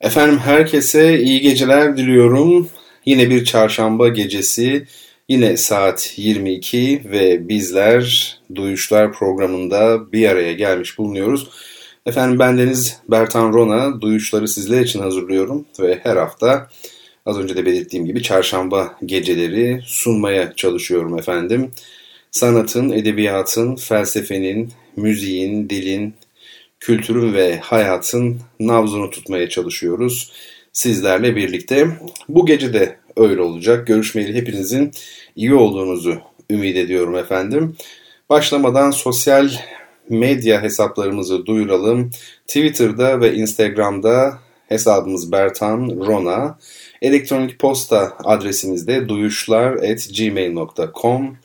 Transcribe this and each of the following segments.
Efendim herkese iyi geceler diliyorum. Yine bir çarşamba gecesi, yine saat 22 ve bizler Duyuşlar programında bir araya gelmiş bulunuyoruz. Efendim bendeniz Bertan Rona, Duyuşları sizler için hazırlıyorum ve her hafta az önce de belirttiğim gibi çarşamba geceleri sunmaya çalışıyorum efendim. Sanatın, edebiyatın, felsefenin, müziğin, dilin, kültürün ve hayatın nabzını tutmaya çalışıyoruz sizlerle birlikte. Bu gece de öyle olacak. Görüşmeyeli hepinizin iyi olduğunuzu ümit ediyorum efendim. Başlamadan sosyal medya hesaplarımızı duyuralım. Twitter'da ve Instagram'da hesabımız Bertan Rona. Elektronik posta adresimizde duyuşlar.gmail.com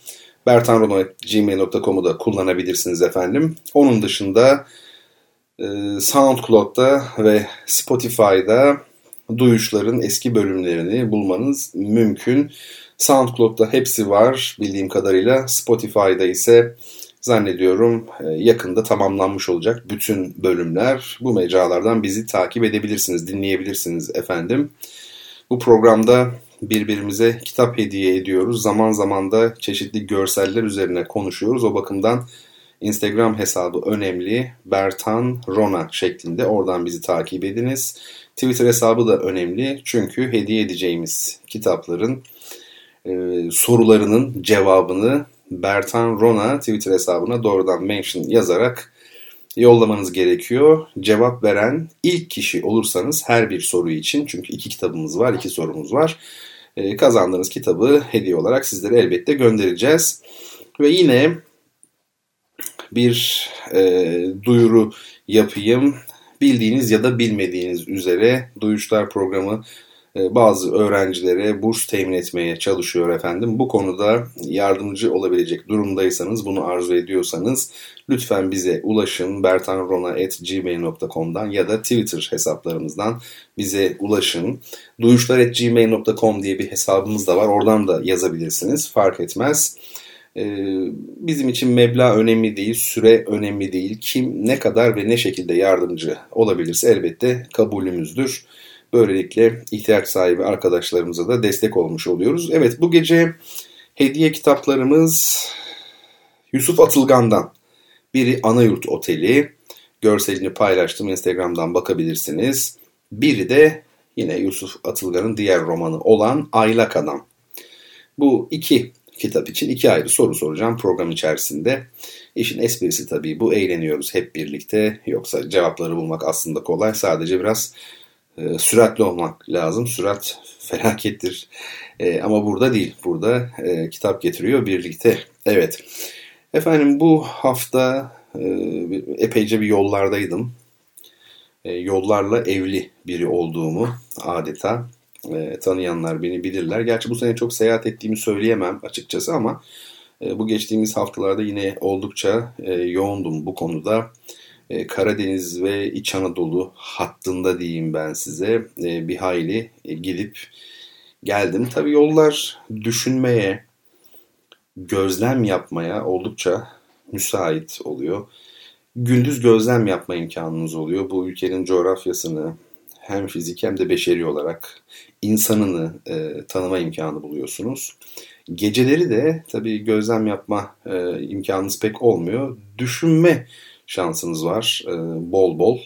bertanrona.gmail.com'u da kullanabilirsiniz efendim. Onun dışında SoundCloud'da ve Spotify'da duyuşların eski bölümlerini bulmanız mümkün. SoundCloud'da hepsi var bildiğim kadarıyla. Spotify'da ise zannediyorum e, yakında tamamlanmış olacak bütün bölümler. Bu mecralardan bizi takip edebilirsiniz, dinleyebilirsiniz efendim. Bu programda birbirimize kitap hediye ediyoruz. Zaman zaman da çeşitli görseller üzerine konuşuyoruz. O bakımdan Instagram hesabı önemli. Bertan Rona şeklinde oradan bizi takip ediniz. Twitter hesabı da önemli. Çünkü hediye edeceğimiz kitapların e, sorularının cevabını Bertan Rona Twitter hesabına doğrudan mention yazarak yollamanız gerekiyor. Cevap veren ilk kişi olursanız her bir soru için çünkü iki kitabımız var, iki sorumuz var. E, kazandığınız kitabı hediye olarak sizlere elbette göndereceğiz. Ve yine bir e, duyuru yapayım. Bildiğiniz ya da bilmediğiniz üzere Duyuşlar programı e, bazı öğrencilere burs temin etmeye çalışıyor efendim. Bu konuda yardımcı olabilecek durumdaysanız, bunu arzu ediyorsanız lütfen bize ulaşın. bertanrona.gmail.com'dan ya da Twitter hesaplarımızdan bize ulaşın. Duyuşlar.gmail.com diye bir hesabımız da var. Oradan da yazabilirsiniz. Fark etmez. Ee, bizim için meblağ önemli değil, süre önemli değil. Kim ne kadar ve ne şekilde yardımcı olabilirse elbette kabulümüzdür. Böylelikle ihtiyaç sahibi arkadaşlarımıza da destek olmuş oluyoruz. Evet bu gece hediye kitaplarımız Yusuf Atılgan'dan. Biri Anayurt Oteli. Görselini paylaştım Instagram'dan bakabilirsiniz. Biri de yine Yusuf Atılgan'ın diğer romanı olan Aylak Adam. Bu iki kitap için iki ayrı soru soracağım program içerisinde. İşin esprisi tabii bu eğleniyoruz hep birlikte. Yoksa cevapları bulmak aslında kolay. Sadece biraz e, süratli olmak lazım. Sürat felakettir. E, ama burada değil. Burada e, kitap getiriyor birlikte. Evet. Efendim bu hafta e, epeyce bir yollardaydım. E, yollarla evli biri olduğumu adeta e, tanıyanlar beni bilirler. Gerçi bu sene çok seyahat ettiğimi söyleyemem açıkçası ama e, bu geçtiğimiz haftalarda yine oldukça e, yoğundum bu konuda. E, Karadeniz ve İç Anadolu hattında diyeyim ben size e, bir hayli e, gidip geldim. Tabii yollar düşünmeye, gözlem yapmaya oldukça müsait oluyor. Gündüz gözlem yapma imkanınız oluyor. Bu ülkenin coğrafyasını, hem fizik hem de beşeri olarak insanını e, tanıma imkanı buluyorsunuz. Geceleri de tabii gözlem yapma e, imkanınız pek olmuyor. Düşünme şansınız var e, bol bol.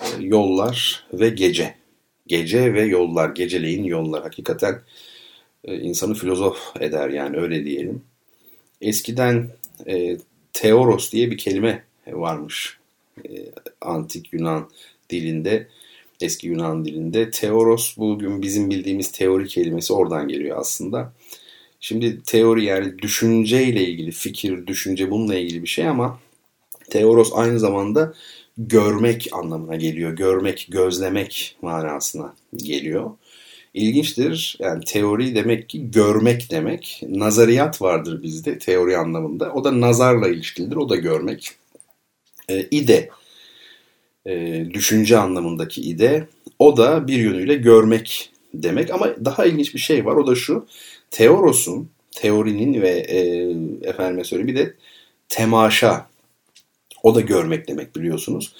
E, yollar ve gece. Gece ve yollar, geceleyin yollar. Hakikaten e, insanı filozof eder yani öyle diyelim. Eskiden e, teoros diye bir kelime varmış e, antik Yunan dilinde eski Yunan dilinde. Teoros bugün bizim bildiğimiz teori kelimesi oradan geliyor aslında. Şimdi teori yani düşünceyle ilgili fikir, düşünce bununla ilgili bir şey ama teoros aynı zamanda görmek anlamına geliyor. Görmek, gözlemek manasına geliyor. İlginçtir. Yani teori demek ki görmek demek. Nazariyat vardır bizde teori anlamında. O da nazarla ilişkilidir. O da görmek. E, ide, e, düşünce anlamındaki ide. O da bir yönüyle görmek demek. Ama daha ilginç bir şey var. O da şu. Teorosun, teorinin ve e, efendime söyleyeyim bir de temaşa. O da görmek demek biliyorsunuz.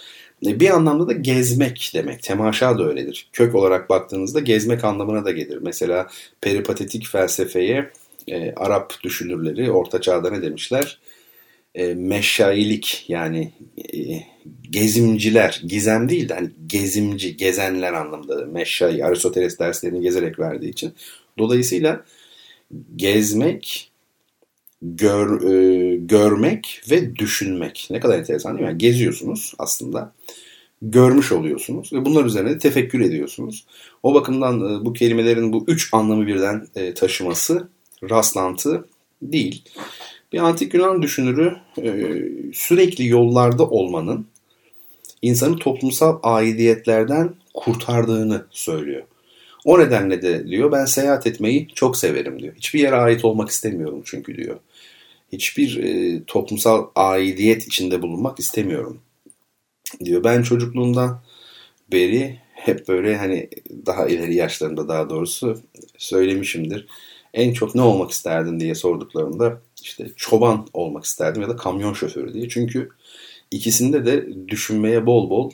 E, bir anlamda da gezmek demek. Temaşa da öyledir. Kök olarak baktığınızda gezmek anlamına da gelir. Mesela peripatetik felsefeye e, Arap düşünürleri Orta Çağ'da ne demişler? E, meşailik yani e, gezimciler, gizem değil de hani gezimci, gezenler anlamında meşai, Aristoteles derslerini gezerek verdiği için. Dolayısıyla gezmek, gör, e, görmek ve düşünmek. Ne kadar enteresan değil mi? Yani geziyorsunuz aslında. Görmüş oluyorsunuz ve bunlar üzerine de tefekkür ediyorsunuz. O bakımdan e, bu kelimelerin bu üç anlamı birden e, taşıması rastlantı değil. Bir antik Yunan düşünürü e, sürekli yollarda olmanın insanı toplumsal aidiyetlerden kurtardığını söylüyor. O nedenle de diyor ben seyahat etmeyi çok severim diyor. Hiçbir yere ait olmak istemiyorum çünkü diyor. Hiçbir e, toplumsal aidiyet içinde bulunmak istemiyorum diyor. Ben çocukluğumdan beri hep böyle hani daha ileri yaşlarında daha doğrusu söylemişimdir. En çok ne olmak isterdin diye sorduklarında işte çoban olmak isterdim ya da kamyon şoförü diye. Çünkü ikisinde de düşünmeye bol bol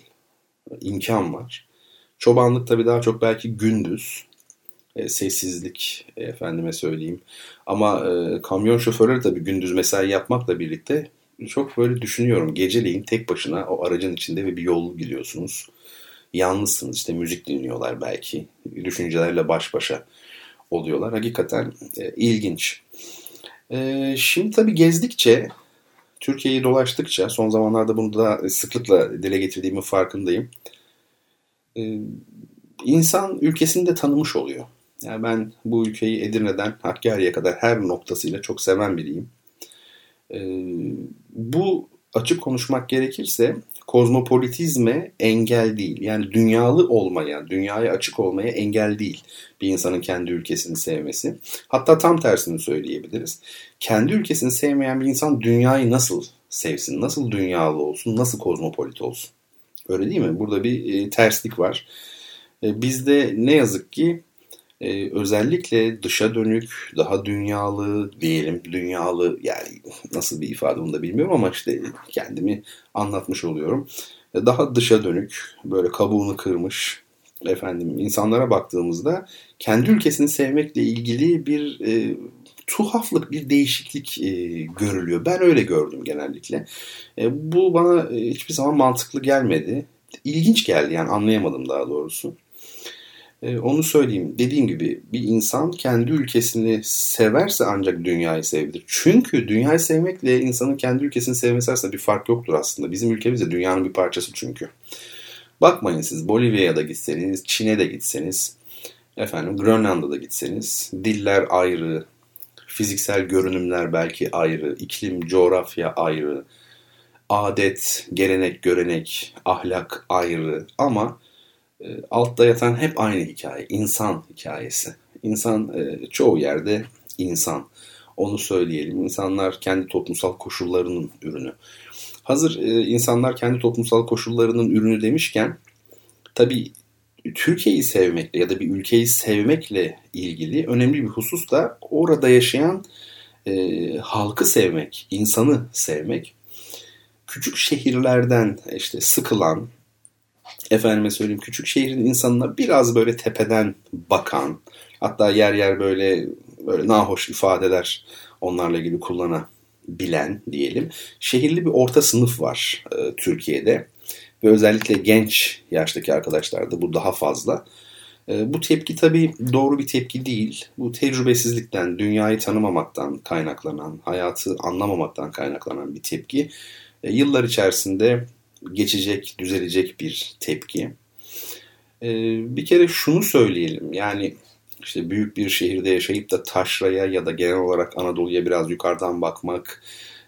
imkan var. Çobanlık tabii daha çok belki gündüz. E, sessizlik e, efendime söyleyeyim. Ama e, kamyon şoförleri tabii gündüz mesai yapmakla birlikte çok böyle düşünüyorum. Geceleyin tek başına o aracın içinde ve bir yol gidiyorsunuz. Yalnızsınız işte müzik dinliyorlar belki. Düşüncelerle baş başa oluyorlar. Hakikaten e, ilginç. E, şimdi tabii gezdikçe Türkiye'yi dolaştıkça son zamanlarda bunu da sıklıkla dile getirdiğimin farkındayım. Ee, insan ülkesini de tanımış oluyor. Yani ben bu ülkeyi Edirne'den Hakkari'ye kadar her noktasıyla çok seven biriyim. Ee, bu açık konuşmak gerekirse kozmopolitizme engel değil. Yani dünyalı olmaya, dünyaya açık olmaya engel değil bir insanın kendi ülkesini sevmesi. Hatta tam tersini söyleyebiliriz. Kendi ülkesini sevmeyen bir insan dünyayı nasıl sevsin, nasıl dünyalı olsun, nasıl kozmopolit olsun? Öyle değil mi? Burada bir e, terslik var. E, bizde ne yazık ki e, özellikle dışa dönük, daha dünyalı diyelim, dünyalı yani nasıl bir ifade onu da bilmiyorum ama işte kendimi anlatmış oluyorum. E, daha dışa dönük, böyle kabuğunu kırmış efendim insanlara baktığımızda kendi ülkesini sevmekle ilgili bir e, tuhaflık, bir değişiklik e, görülüyor. Ben öyle gördüm genellikle. E, bu bana e, hiçbir zaman mantıklı gelmedi. İlginç geldi yani anlayamadım daha doğrusu. E, onu söyleyeyim. Dediğim gibi bir insan kendi ülkesini severse ancak dünyayı sevebilir. Çünkü dünyayı sevmekle insanın kendi ülkesini sevmesi arasında bir fark yoktur aslında. Bizim ülkemiz de dünyanın bir parçası çünkü. Bakmayın siz Bolivya'ya da gitseniz, Çin'e de gitseniz, efendim Grönland'a da gitseniz diller ayrı, fiziksel görünümler belki ayrı, iklim, coğrafya ayrı, adet, gelenek, görenek, ahlak ayrı ama altta yatan hep aynı hikaye, insan hikayesi. İnsan e, çoğu yerde insan. Onu söyleyelim. İnsanlar kendi toplumsal koşullarının ürünü. Hazır e, insanlar kendi toplumsal koşullarının ürünü demişken tabii Türkiye'yi sevmekle ya da bir ülkeyi sevmekle ilgili önemli bir husus da orada yaşayan e, halkı sevmek, insanı sevmek. Küçük şehirlerden işte sıkılan, efendime söyleyeyim küçük şehrin insanına biraz böyle tepeden bakan, hatta yer yer böyle böyle nahoş ifadeler onlarla ilgili kullanabilen diyelim. Şehirli bir orta sınıf var e, Türkiye'de ve özellikle genç yaştaki arkadaşlarda bu daha fazla. E, bu tepki tabii doğru bir tepki değil. Bu tecrübesizlikten, dünyayı tanımamaktan kaynaklanan, hayatı anlamamaktan kaynaklanan bir tepki. E, yıllar içerisinde geçecek, düzelecek bir tepki. E, bir kere şunu söyleyelim. Yani işte büyük bir şehirde yaşayıp da taşraya ya da genel olarak Anadolu'ya biraz yukarıdan bakmak,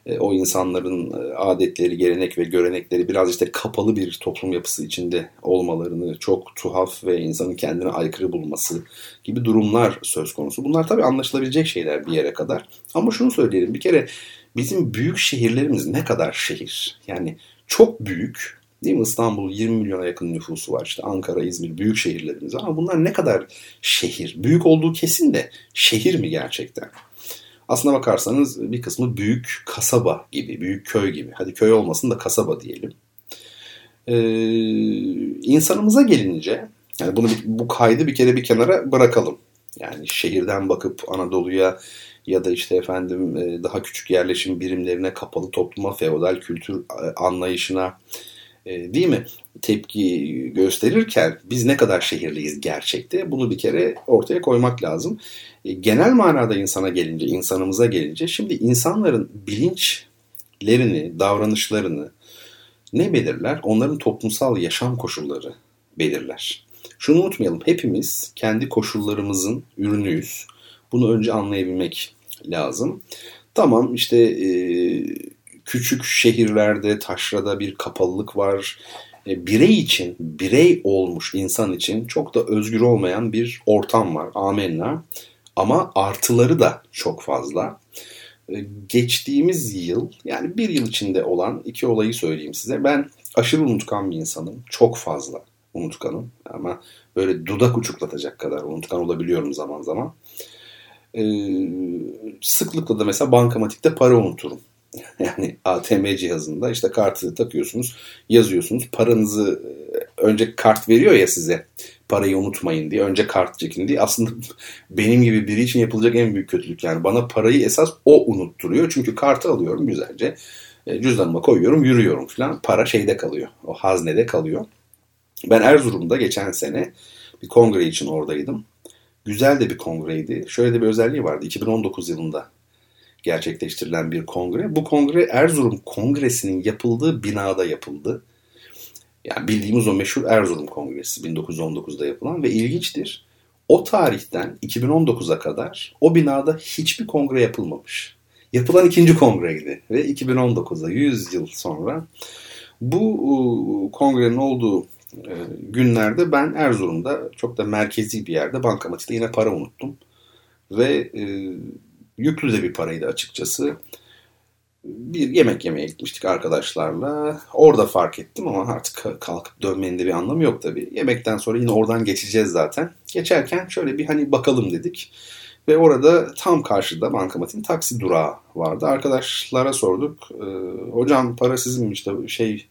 e, o insanların e, adetleri, gelenek ve görenekleri biraz işte kapalı bir toplum yapısı içinde olmalarını çok tuhaf ve insanın kendine aykırı bulması gibi durumlar söz konusu. Bunlar tabii anlaşılabilecek şeyler bir yere kadar. Ama şunu söyleyelim bir kere bizim büyük şehirlerimiz ne kadar şehir? Yani çok büyük Değil mi? İstanbul 20 milyona yakın nüfusu var. İşte Ankara, İzmir büyük şehirlerimiz ama bunlar ne kadar şehir? Büyük olduğu kesin de şehir mi gerçekten? Aslına bakarsanız bir kısmı büyük kasaba gibi, büyük köy gibi. Hadi köy olmasın da kasaba diyelim. Ee, insanımıza gelince, yani bunu bu kaydı bir kere bir kenara bırakalım. Yani şehirden bakıp Anadolu'ya ya da işte efendim e, daha küçük yerleşim birimlerine, kapalı topluma, feodal kültür e, anlayışına e, değil mi tepki gösterirken biz ne kadar şehirliyiz gerçekte bunu bir kere ortaya koymak lazım. Genel manada insana gelince, insanımıza gelince şimdi insanların bilinçlerini, davranışlarını ne belirler? Onların toplumsal yaşam koşulları belirler. Şunu unutmayalım, hepimiz kendi koşullarımızın ürünüyüz. Bunu önce anlayabilmek lazım. Tamam işte e, küçük şehirlerde, taşrada bir kapalılık var. E, birey için, birey olmuş insan için çok da özgür olmayan bir ortam var. Amenna. Ama artıları da çok fazla. E, geçtiğimiz yıl, yani bir yıl içinde olan iki olayı söyleyeyim size. Ben aşırı unutkan bir insanım. Çok fazla unutkanım. Ama böyle dudak uçuklatacak kadar unutkan olabiliyorum zaman zaman. Ee, sıklıkla da mesela bankamatikte para unuturum. Yani ATM cihazında işte kartı takıyorsunuz, yazıyorsunuz. Paranızı e, önce kart veriyor ya size. Parayı unutmayın diye. Önce kart çekin diye. Aslında benim gibi biri için yapılacak en büyük kötülük. Yani bana parayı esas o unutturuyor. Çünkü kartı alıyorum güzelce. E, cüzdanıma koyuyorum, yürüyorum falan. Para şeyde kalıyor. O haznede kalıyor. Ben Erzurum'da geçen sene bir kongre için oradaydım. Güzel de bir kongreydi. Şöyle de bir özelliği vardı. 2019 yılında gerçekleştirilen bir kongre. Bu kongre Erzurum Kongresi'nin yapıldığı binada yapıldı. Yani bildiğimiz o meşhur Erzurum Kongresi 1919'da yapılan ve ilginçtir. O tarihten 2019'a kadar o binada hiçbir kongre yapılmamış. Yapılan ikinci kongreydi ve 2019'da 100 yıl sonra bu kongrenin olduğu günlerde ben Erzurum'da çok da merkezi bir yerde bankamatikte yine para unuttum. Ve e, yüklü de bir paraydı açıkçası. Bir yemek yemeye gitmiştik arkadaşlarla. Orada fark ettim ama artık kalkıp dönmenin de bir anlamı yok tabii. Yemekten sonra yine oradan geçeceğiz zaten. Geçerken şöyle bir hani bakalım dedik. Ve orada tam karşıda bankamatin taksi durağı vardı. Arkadaşlara sorduk. E, Hocam para sizin işte şey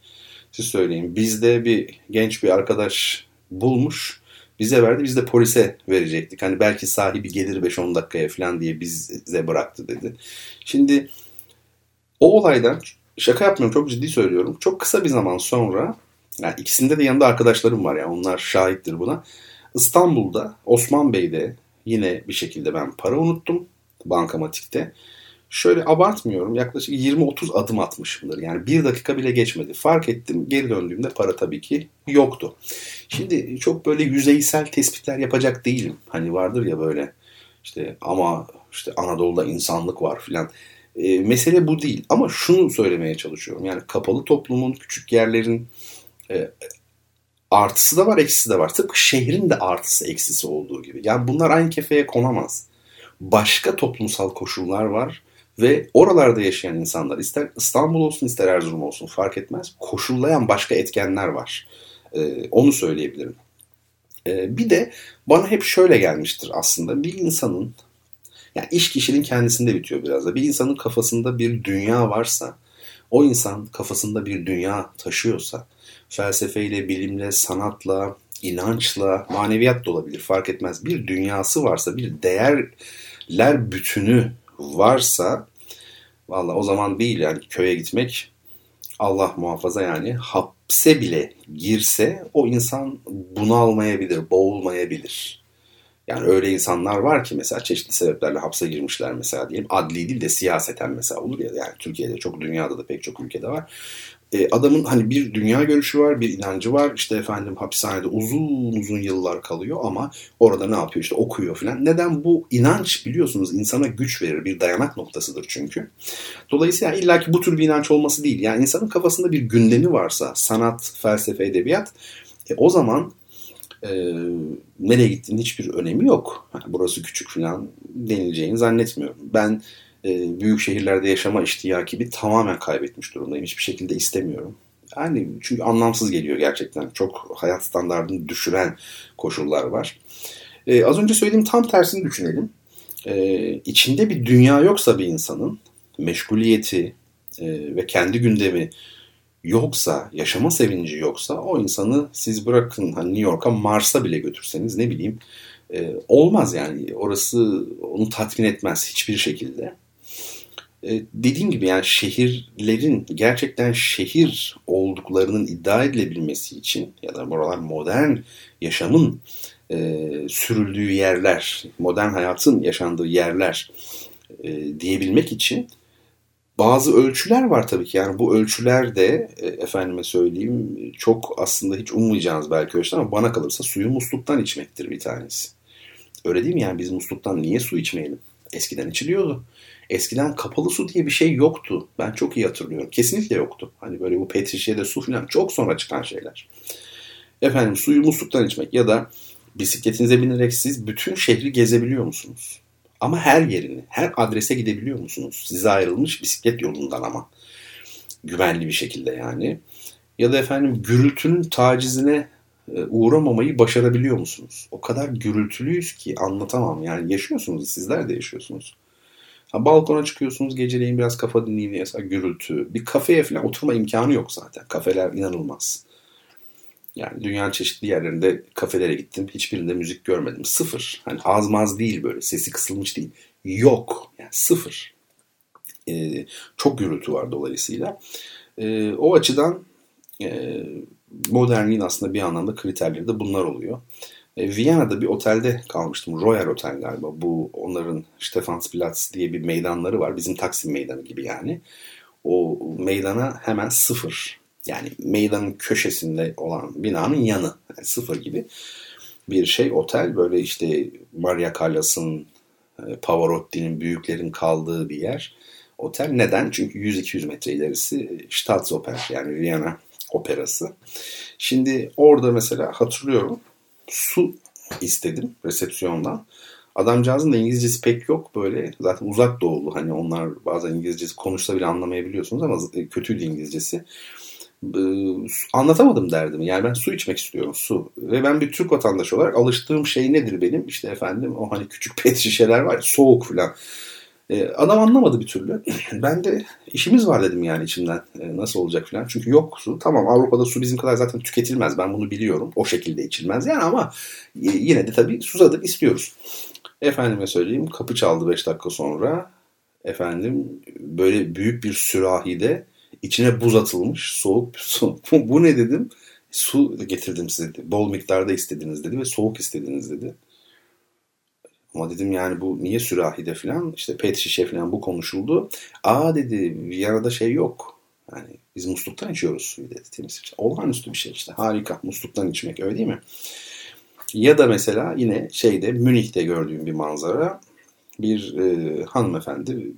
siz söyleyin. Bizde bir genç bir arkadaş bulmuş bize verdi. Biz de polise verecektik. Hani belki sahibi gelir 5-10 dakikaya falan diye bize bıraktı dedi. Şimdi o olaydan şaka yapmıyorum çok ciddi söylüyorum. Çok kısa bir zaman sonra yani ikisinde de yanında arkadaşlarım var yani onlar şahittir buna. İstanbul'da Osman Bey'de yine bir şekilde ben para unuttum bankamatikte şöyle abartmıyorum yaklaşık 20-30 adım atmışımdır. Yani bir dakika bile geçmedi. Fark ettim geri döndüğümde para tabii ki yoktu. Şimdi çok böyle yüzeysel tespitler yapacak değilim. Hani vardır ya böyle işte ama işte Anadolu'da insanlık var filan. E, mesele bu değil ama şunu söylemeye çalışıyorum. Yani kapalı toplumun, küçük yerlerin e, artısı da var, eksisi de var. Tıpkı şehrin de artısı, eksisi olduğu gibi. Yani bunlar aynı kefeye konamaz. Başka toplumsal koşullar var ve oralarda yaşayan insanlar ister İstanbul olsun ister Erzurum olsun fark etmez. Koşullayan başka etkenler var. Ee, onu söyleyebilirim. Ee, bir de bana hep şöyle gelmiştir aslında. Bir insanın yani iş kişinin kendisinde bitiyor biraz da. Bir insanın kafasında bir dünya varsa o insan kafasında bir dünya taşıyorsa felsefeyle, bilimle, sanatla, inançla, maneviyat da olabilir fark etmez. Bir dünyası varsa, bir değerler bütünü varsa valla o zaman değil yani köye gitmek Allah muhafaza yani hapse bile girse o insan bunalmayabilir, boğulmayabilir. Yani öyle insanlar var ki mesela çeşitli sebeplerle hapse girmişler mesela diyelim. Adli değil de siyaseten mesela olur ya yani Türkiye'de çok dünyada da pek çok ülkede var. E, adamın hani bir dünya görüşü var, bir inancı var. İşte efendim hapishanede uzun uzun yıllar kalıyor ama orada ne yapıyor? İşte okuyor falan. Neden bu inanç biliyorsunuz insana güç verir. Bir dayanak noktasıdır çünkü. Dolayısıyla illaki bu tür bir inanç olması değil. Yani insanın kafasında bir gündemi varsa sanat, felsefe, edebiyat e, o zaman e, nereye gittiğinin hiçbir önemi yok. Yani burası küçük falan denileceğini zannetmiyorum. Ben e, büyük şehirlerde yaşama iştiyakibi tamamen kaybetmiş durumdayım. Hiçbir şekilde istemiyorum. Yani çünkü anlamsız geliyor gerçekten. Çok hayat standartını düşüren koşullar var. E, az önce söylediğim tam tersini düşünelim. E, içinde bir dünya yoksa bir insanın meşguliyeti e, ve kendi gündemi yoksa, yaşama sevinci yoksa o insanı siz bırakın hani New York'a Mars'a bile götürseniz ne bileyim e, olmaz yani. Orası onu tatmin etmez hiçbir şekilde. E, dediğim gibi yani şehirlerin gerçekten şehir olduklarının iddia edilebilmesi için ya da buralar modern yaşamın e, sürüldüğü yerler, modern hayatın yaşandığı yerler e, diyebilmek için bazı ölçüler var tabii ki. Yani bu ölçüler de e, efendime söyleyeyim çok aslında hiç ummayacağınız belki ölçüler ama bana kalırsa suyu musluktan içmektir bir tanesi. Öyle değil mi yani biz musluktan niye su içmeyelim? Eskiden içiliyordu. Eskiden kapalı su diye bir şey yoktu. Ben çok iyi hatırlıyorum. Kesinlikle yoktu. Hani böyle bu pet şişede su falan çok sonra çıkan şeyler. Efendim suyu musluktan içmek ya da bisikletinize binerek siz bütün şehri gezebiliyor musunuz? Ama her yerini, her adrese gidebiliyor musunuz? Size ayrılmış bisiklet yolundan ama. Güvenli bir şekilde yani. Ya da efendim gürültünün tacizine e, uğramamayı başarabiliyor musunuz? O kadar gürültülüyüz ki anlatamam. Yani yaşıyorsunuz, sizler de yaşıyorsunuz. Ha, balkona çıkıyorsunuz geceleyin biraz kafa dinleyin diye gürültü. Bir kafeye falan oturma imkanı yok zaten. Kafeler inanılmaz. Yani dünyanın çeşitli yerlerinde kafelere gittim. Hiçbirinde müzik görmedim. Sıfır. Hani az maz değil böyle. Sesi kısılmış değil. Yok. Yani sıfır. Ee, çok gürültü var dolayısıyla. Ee, o açıdan e, modernliğin aslında bir anlamda kriterleri de bunlar oluyor. E, Viyana'da bir otelde kalmıştım. Royal Otel galiba. Bu onların Stephansplatz diye bir meydanları var. Bizim Taksim Meydanı gibi yani. O meydana hemen sıfır. Yani meydanın köşesinde olan binanın yanı. Yani sıfır gibi bir şey otel. Böyle işte Maria Callas'ın, e, Pavarotti'nin, büyüklerin kaldığı bir yer. Otel neden? Çünkü 100-200 metre ilerisi Staatsoper yani Viyana operası. Şimdi orada mesela hatırlıyorum su istedim resepsiyondan. Adamcağızın da İngilizcesi pek yok böyle. Zaten uzak doğulu. Hani onlar bazen İngilizcesi konuşsa bile anlamayabiliyorsunuz ama kötüydü İngilizcesi. Ee, anlatamadım derdim. Yani ben su içmek istiyorum su. Ve ben bir Türk vatandaşı olarak alıştığım şey nedir benim? İşte efendim o hani küçük pet şişeler var ya soğuk falan. Ee, adam anlamadı bir türlü. Ben de işimiz var dedim yani içimden. Ee, nasıl olacak falan. Çünkü yok su. Tamam Avrupa'da su bizim kadar zaten tüketilmez. Ben bunu biliyorum. O şekilde içilmez yani ama e, yine de tabii susadık istiyoruz. Efendime söyleyeyim kapı çaldı 5 dakika sonra. Efendim böyle büyük bir sürahide içine buz atılmış soğuk su. Bu ne dedim? Su getirdim size. Bol miktarda istediniz dedi ve soğuk istediniz dedi. Ama dedim yani bu niye sürahide falan işte pet şişe falan bu konuşuldu. Aa dedi Viyana'da şey yok. Yani biz musluktan içiyoruz suyu dedi temiz. Olağanüstü bir şey işte harika musluktan içmek öyle değil mi? Ya da mesela yine şeyde Münih'te gördüğüm bir manzara bir e, hanımefendi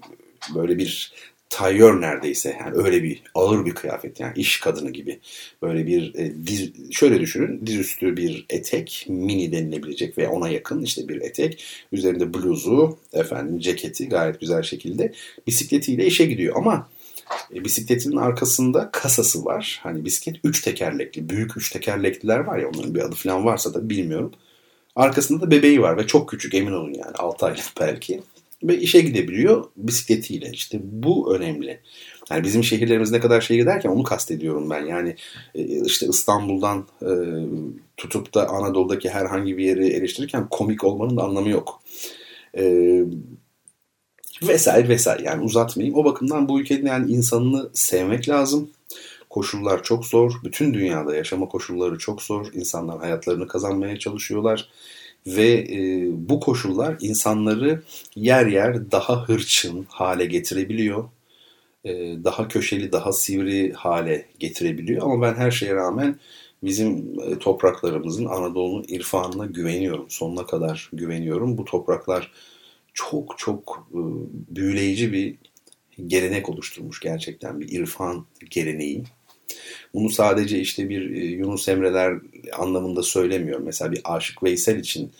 böyle bir tayyör neredeyse yani öyle bir ağır bir kıyafet yani iş kadını gibi. Böyle bir e, diz, şöyle düşünün dizüstü bir etek mini denilebilecek veya ona yakın işte bir etek üzerinde bluzu efendim ceketi gayet güzel şekilde bisikletiyle işe gidiyor. Ama e, bisikletinin arkasında kasası var. Hani bisiklet üç tekerlekli büyük üç tekerlekliler var ya onların bir adı falan varsa da bilmiyorum. Arkasında da bebeği var ve çok küçük emin olun yani 6 aylık belki ve işe gidebiliyor bisikletiyle. İşte bu önemli. Yani bizim şehirlerimiz ne kadar şey giderken onu kastediyorum ben. Yani e, işte İstanbul'dan e, tutup da Anadolu'daki herhangi bir yeri eleştirirken komik olmanın da anlamı yok. E, vesaire vesaire yani uzatmayayım. O bakımdan bu ülkenin yani insanını sevmek lazım. Koşullar çok zor. Bütün dünyada yaşama koşulları çok zor. İnsanlar hayatlarını kazanmaya çalışıyorlar ve e, bu koşullar insanları yer yer daha hırçın hale getirebiliyor. e, daha köşeli, daha sivri hale getirebiliyor. Ama ben her şeye rağmen bizim e, topraklarımızın Anadolu'nun irfanına güveniyorum. Sonuna kadar güveniyorum. Bu topraklar çok çok e, büyüleyici bir gelenek oluşturmuş gerçekten bir irfan geleneği. Bunu sadece işte bir Yunus Emre'ler anlamında söylemiyorum. Mesela bir Aşık Veysel için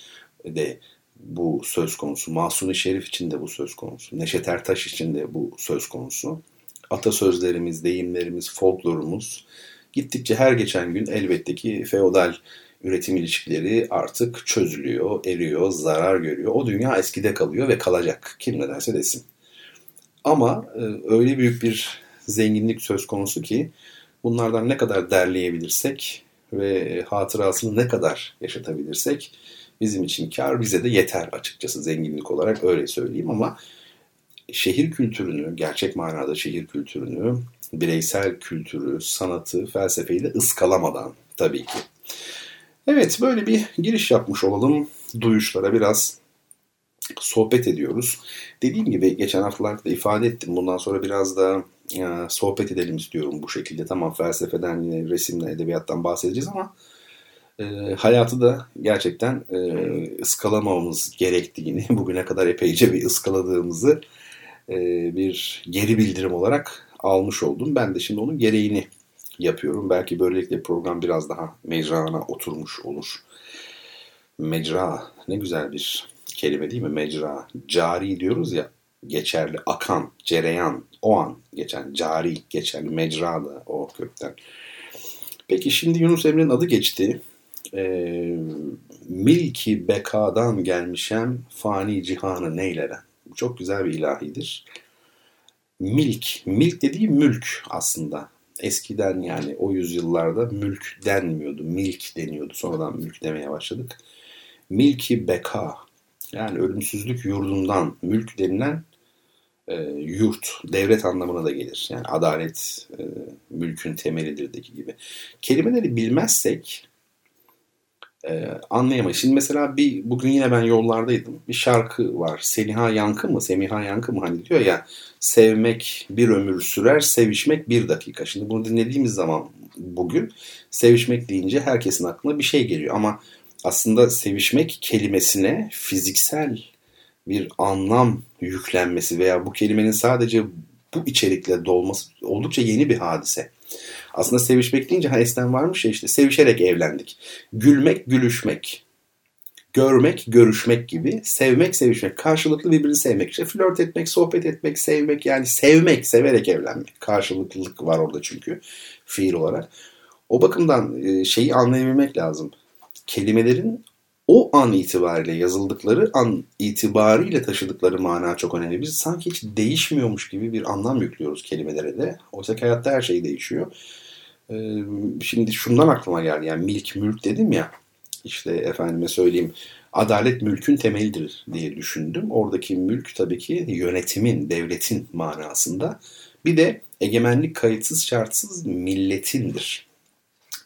de bu söz konusu. Masuni Şerif için de bu söz konusu. Neşet Ertaş için de bu söz konusu. Atasözlerimiz, deyimlerimiz, folklorumuz gittikçe her geçen gün elbette ki feodal üretim ilişkileri artık çözülüyor, eriyor, zarar görüyor. O dünya eskide kalıyor ve kalacak. Kim ne derse desin. Ama e, öyle büyük bir zenginlik söz konusu ki bunlardan ne kadar derleyebilirsek ve hatırasını ne kadar yaşatabilirsek bizim için kar bize de yeter açıkçası zenginlik olarak öyle söyleyeyim ama şehir kültürünü, gerçek manada şehir kültürünü, bireysel kültürü, sanatı, felsefeyi de ıskalamadan tabii ki. Evet böyle bir giriş yapmış olalım. Duyuşlara biraz sohbet ediyoruz. Dediğim gibi geçen haftalarda da ifade ettim. Bundan sonra biraz da sohbet edelim istiyorum bu şekilde. Tamam felsefeden, yine resimle, edebiyattan bahsedeceğiz ama e, hayatı da gerçekten e, ıskalamamamız gerektiğini, bugüne kadar epeyce bir ıskaladığımızı e, bir geri bildirim olarak almış oldum. Ben de şimdi onun gereğini yapıyorum. Belki böylelikle program biraz daha mecrana oturmuş olur. Mecra ne güzel bir kelime değil mi? Mecra. Cari diyoruz ya geçerli, akan, cereyan, o an geçen, cari, geçerli, mecra da o kökten. Peki şimdi Yunus Emre'nin adı geçti. Ee, milki bekadan gelmişem fani cihanı neylere? Çok güzel bir ilahidir. Milk, milk dediği mülk aslında. Eskiden yani o yüzyıllarda mülk denmiyordu, milk deniyordu. Sonradan mülk demeye başladık. Milki beka, yani ölümsüzlük yurdundan mülk denilen e, yurt, devlet anlamına da gelir. Yani adalet e, mülkün temelidirdeki gibi. Kelimeleri bilmezsek e, anlayamayız. Şimdi mesela bir bugün yine ben yollardaydım. Bir şarkı var. Seniha Yankı mı? Semiha Yankı mı? Hani diyor ya sevmek bir ömür sürer, sevişmek bir dakika. Şimdi bunu dinlediğimiz zaman bugün sevişmek deyince herkesin aklına bir şey geliyor. Ama aslında sevişmek kelimesine fiziksel bir anlam yüklenmesi veya bu kelimenin sadece bu içerikle dolması oldukça yeni bir hadise. Aslında sevişmek deyince Hayes'ten varmış ya işte sevişerek evlendik. Gülmek, gülüşmek. Görmek, görüşmek gibi. Sevmek, sevişmek. Karşılıklı birbirini sevmek. İşte flört etmek, sohbet etmek, sevmek. Yani sevmek, severek evlenmek. Karşılıklılık var orada çünkü fiil olarak. O bakımdan e, şeyi anlayabilmek lazım. Kelimelerin o an itibariyle yazıldıkları an itibariyle taşıdıkları mana çok önemli. Biz sanki hiç değişmiyormuş gibi bir anlam yüklüyoruz kelimelere de. Oysa ki hayatta her şey değişiyor. Ee, şimdi şundan aklıma geldi. Yani milk mülk dedim ya. İşte efendime söyleyeyim adalet mülkün temelidir diye düşündüm. Oradaki mülk tabii ki yönetimin, devletin manasında. Bir de egemenlik kayıtsız şartsız milletindir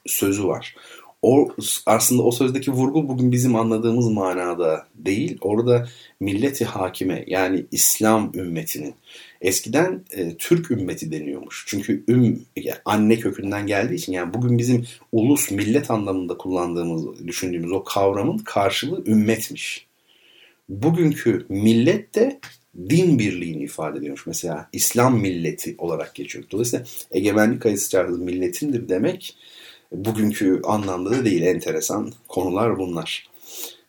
sözü var o aslında o sözdeki vurgu bugün bizim anladığımız manada değil. Orada milleti hakime yani İslam ümmetinin eskiden e, Türk ümmeti deniyormuş. Çünkü üm yani anne kökünden geldiği için yani bugün bizim ulus millet anlamında kullandığımız düşündüğümüz o kavramın karşılığı ümmetmiş. Bugünkü millet de din birliğini ifade ediyormuş. Mesela İslam milleti olarak geçiyor. Dolayısıyla egemenlik kayısı çağrısı milletindir demek bugünkü anlamda da değil enteresan konular bunlar.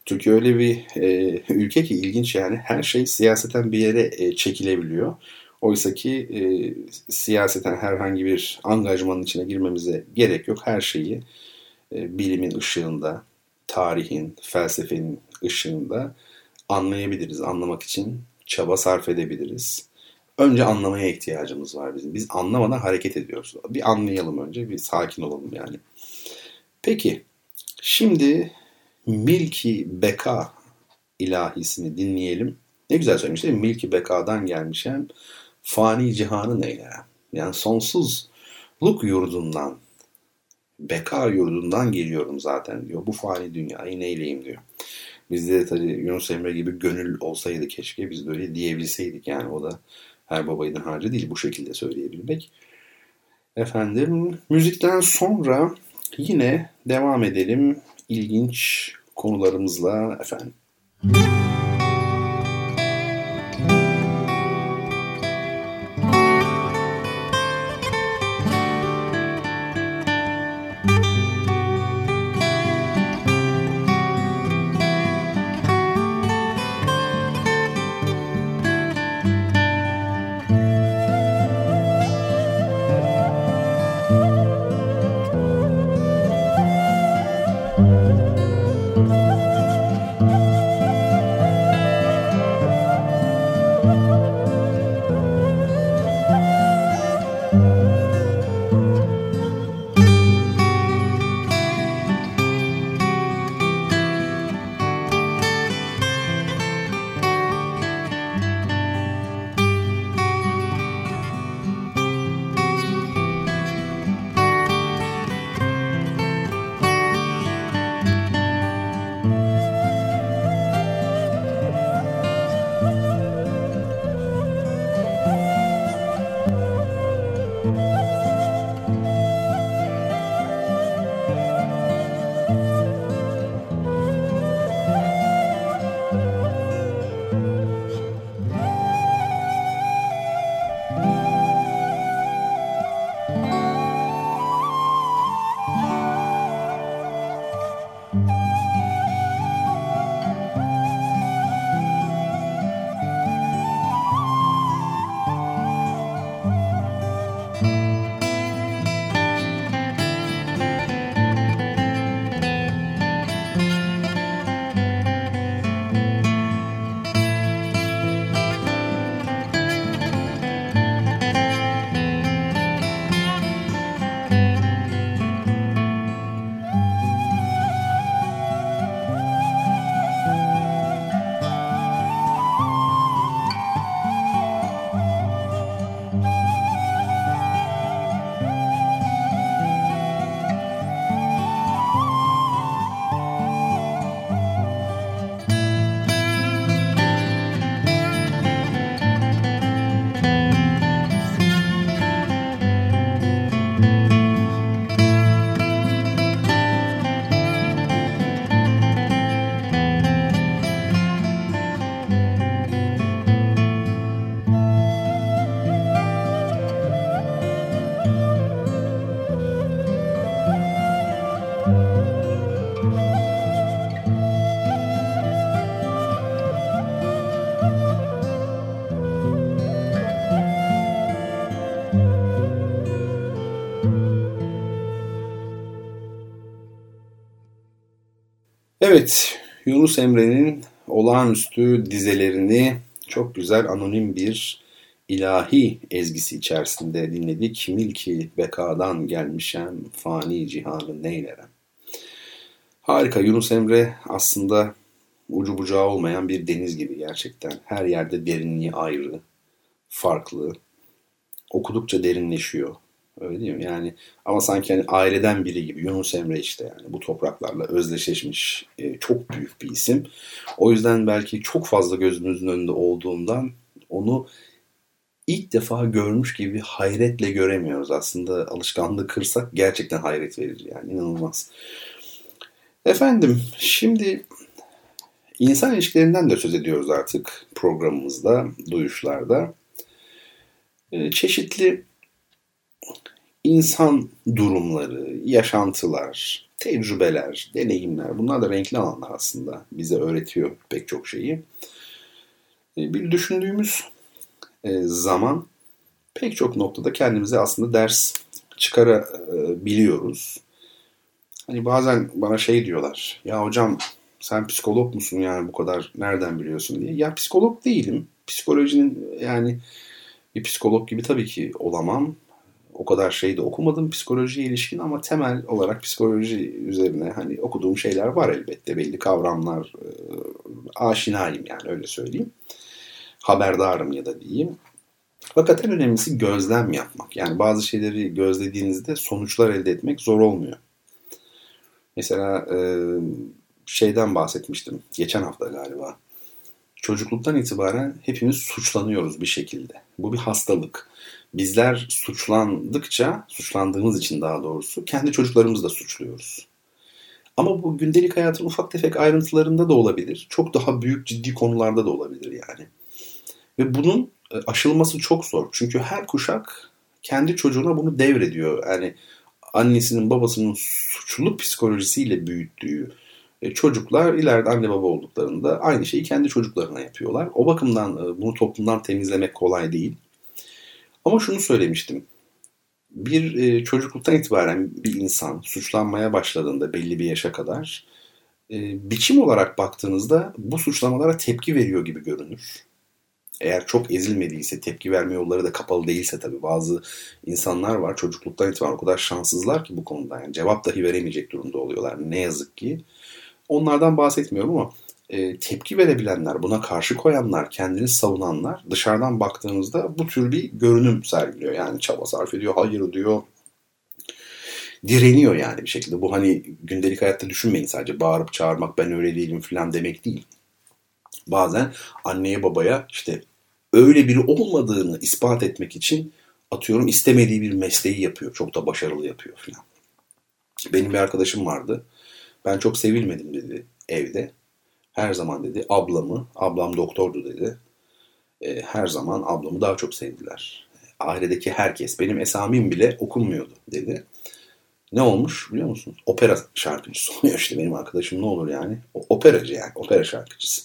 Türkiye öyle bir e, ülke ki ilginç yani her şey siyaseten bir yere e, çekilebiliyor. Oysa ki e, siyaseten herhangi bir angajmanın içine girmemize gerek yok. Her şeyi e, bilimin ışığında, tarihin, felsefenin ışığında anlayabiliriz. Anlamak için çaba sarf edebiliriz. Önce anlamaya ihtiyacımız var bizim. Biz anlamadan hareket ediyoruz. Bir anlayalım önce, bir sakin olalım yani. Peki, şimdi Milki Beka ilahisini dinleyelim. Ne güzel söylemiş değil mi? Milki Beka'dan gelmiş hem fani cihanı neyle? Yani sonsuzluk yurdundan, beka yurdundan geliyorum zaten diyor. Bu fani dünyayı neyleyim diyor. Bizde de tabii Yunus Emre gibi gönül olsaydı keşke biz böyle diyebilseydik yani o da her babaydın harcı değil bu şekilde söyleyebilmek. Efendim müzikten sonra yine devam edelim ilginç konularımızla efendim. Evet, Yunus Emre'nin olağanüstü dizelerini çok güzel anonim bir ilahi ezgisi içerisinde dinledik. Milki bekadan gelmişem fani cihanı neylerem. Harika Yunus Emre aslında ucu bucağı olmayan bir deniz gibi gerçekten. Her yerde derinliği ayrı, farklı. Okudukça derinleşiyor. Öyle değil mi? Yani ama sanki hani aileden biri gibi Yunus Emre işte yani bu topraklarla özdeşleşmiş e, çok büyük bir isim. O yüzden belki çok fazla gözümüzün önünde olduğundan onu ilk defa görmüş gibi hayretle göremiyoruz. Aslında alışkanlığı kırsak gerçekten hayret verir yani inanılmaz. Efendim şimdi insan ilişkilerinden de söz ediyoruz artık programımızda, duyuşlarda. E, çeşitli insan durumları, yaşantılar, tecrübeler, deneyimler bunlar da renkli alanlar aslında. Bize öğretiyor pek çok şeyi. E, bir düşündüğümüz e, zaman pek çok noktada kendimize aslında ders çıkarabiliyoruz. Hani bazen bana şey diyorlar. Ya hocam sen psikolog musun yani bu kadar nereden biliyorsun diye. Ya psikolog değilim. Psikolojinin yani bir psikolog gibi tabii ki olamam o kadar şey de okumadım psikolojiye ilişkin ama temel olarak psikoloji üzerine hani okuduğum şeyler var elbette. Belli kavramlar e, aşinayım yani öyle söyleyeyim. Haberdarım ya da diyeyim. Fakat en önemlisi gözlem yapmak. Yani bazı şeyleri gözlediğinizde sonuçlar elde etmek zor olmuyor. Mesela e, şeyden bahsetmiştim geçen hafta galiba çocukluktan itibaren hepimiz suçlanıyoruz bir şekilde. Bu bir hastalık. Bizler suçlandıkça, suçlandığımız için daha doğrusu kendi çocuklarımızı da suçluyoruz. Ama bu gündelik hayatın ufak tefek ayrıntılarında da olabilir. Çok daha büyük ciddi konularda da olabilir yani. Ve bunun e, aşılması çok zor. Çünkü her kuşak kendi çocuğuna bunu devrediyor. Yani annesinin babasının suçlu psikolojisiyle büyüttüğü e, çocuklar ileride anne baba olduklarında aynı şeyi kendi çocuklarına yapıyorlar. O bakımdan e, bunu toplumdan temizlemek kolay değil. Ama şunu söylemiştim. Bir çocukluktan itibaren bir insan suçlanmaya başladığında belli bir yaşa kadar biçim olarak baktığınızda bu suçlamalara tepki veriyor gibi görünür eğer çok ezilmediyse, tepki verme yolları da kapalı değilse tabii bazı insanlar var çocukluktan itibaren o kadar şanssızlar ki bu konuda. Yani cevap dahi veremeyecek durumda oluyorlar ne yazık ki. Onlardan bahsetmiyorum ama e, tepki verebilenler, buna karşı koyanlar, kendini savunanlar dışarıdan baktığınızda bu tür bir görünüm sergiliyor. Yani çaba sarf ediyor, hayır diyor, direniyor yani bir şekilde. Bu hani gündelik hayatta düşünmeyin sadece bağırıp çağırmak ben öyle değilim falan demek değil bazen anneye babaya işte öyle biri olmadığını ispat etmek için atıyorum istemediği bir mesleği yapıyor. Çok da başarılı yapıyor falan. Benim bir arkadaşım vardı. Ben çok sevilmedim dedi evde. Her zaman dedi ablamı, ablam doktordu dedi. E, her zaman ablamı daha çok sevdiler. Ailedeki herkes, benim esamim bile okunmuyordu dedi. Ne olmuş biliyor musun? Opera şarkıcısı oluyor işte benim arkadaşım ne olur yani. O, operacı yani, opera şarkıcısı.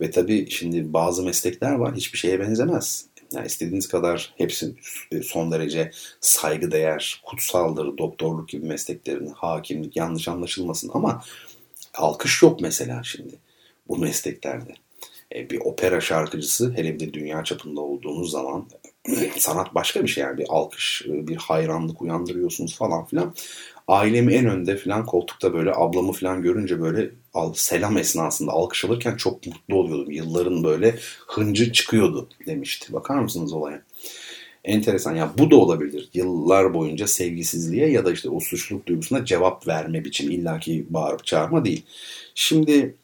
Ve tabii şimdi bazı meslekler var hiçbir şeye benzemez. Yani istediğiniz kadar hepsi son derece saygıdeğer, kutsaldır, doktorluk gibi mesleklerin, hakimlik yanlış anlaşılmasın ama alkış yok mesela şimdi bu mesleklerde. E, bir opera şarkıcısı hele bir de dünya çapında olduğunuz zaman sanat başka bir şey yani bir alkış, bir hayranlık uyandırıyorsunuz falan filan ailemi en önde falan koltukta böyle ablamı falan görünce böyle selam esnasında alkış alırken çok mutlu oluyordum. Yılların böyle hıncı çıkıyordu demişti. Bakar mısınız olaya? Enteresan ya bu da olabilir. Yıllar boyunca sevgisizliğe ya da işte o suçluluk duygusuna cevap verme biçimi illaki bağırıp çağırma değil. Şimdi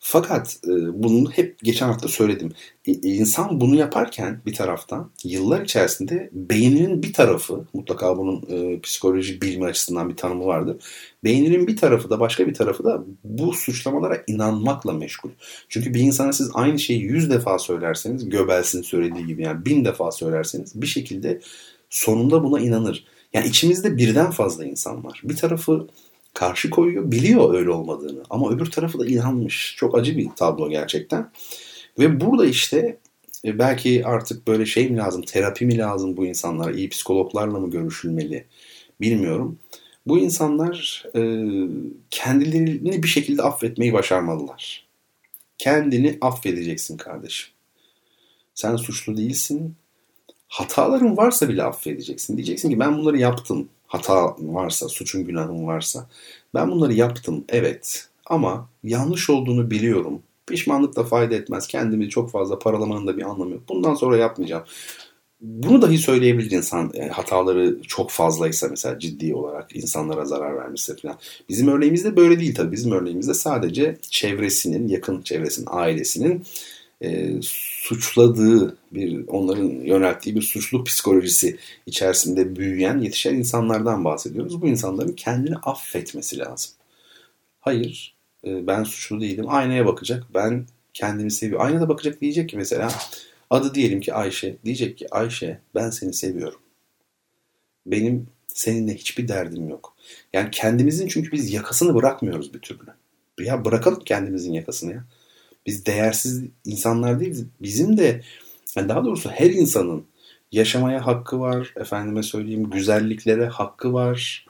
fakat e, bunu hep geçen hafta söyledim. E, insan bunu yaparken bir taraftan yıllar içerisinde beyninin bir tarafı mutlaka bunun e, psikoloji bilimi açısından bir tanımı vardır. Beyninin bir tarafı da başka bir tarafı da bu suçlamalara inanmakla meşgul. Çünkü bir insana siz aynı şeyi yüz defa söylerseniz Göbels'in söylediği gibi yani bin defa söylerseniz bir şekilde sonunda buna inanır. Yani içimizde birden fazla insan var. Bir tarafı karşı koyuyor. Biliyor öyle olmadığını. Ama öbür tarafı da inanmış. Çok acı bir tablo gerçekten. Ve burada işte e, belki artık böyle şey mi lazım, terapi mi lazım bu insanlara, iyi psikologlarla mı görüşülmeli bilmiyorum. Bu insanlar e, kendilerini bir şekilde affetmeyi başarmalılar. Kendini affedeceksin kardeşim. Sen suçlu değilsin. Hataların varsa bile affedeceksin. Diyeceksin ki ben bunları yaptım hata varsa, suçun günahın varsa ben bunları yaptım evet ama yanlış olduğunu biliyorum. Pişmanlık da fayda etmez. Kendimi çok fazla paralamanın da bir anlamı yok. Bundan sonra yapmayacağım. Bunu dahi söyleyebilir insan yani hataları çok fazlaysa mesela ciddi olarak insanlara zarar vermişse falan. Bizim örneğimizde böyle değil tabii. Bizim örneğimizde sadece çevresinin, yakın çevresinin, ailesinin e, suçladığı bir onların yönelttiği bir suçlu psikolojisi içerisinde büyüyen yetişen insanlardan bahsediyoruz. Bu insanların kendini affetmesi lazım. Hayır e, ben suçlu değilim. Aynaya bakacak. Ben kendimi seviyorum. Aynada bakacak diyecek ki mesela adı diyelim ki Ayşe. Diyecek ki Ayşe ben seni seviyorum. Benim seninle hiçbir derdim yok. Yani kendimizin çünkü biz yakasını bırakmıyoruz bir türlü. Ya bırakalım kendimizin yakasını ya. Biz değersiz insanlar değiliz. Bizim de yani daha doğrusu her insanın yaşamaya hakkı var. Efendime söyleyeyim güzelliklere hakkı var.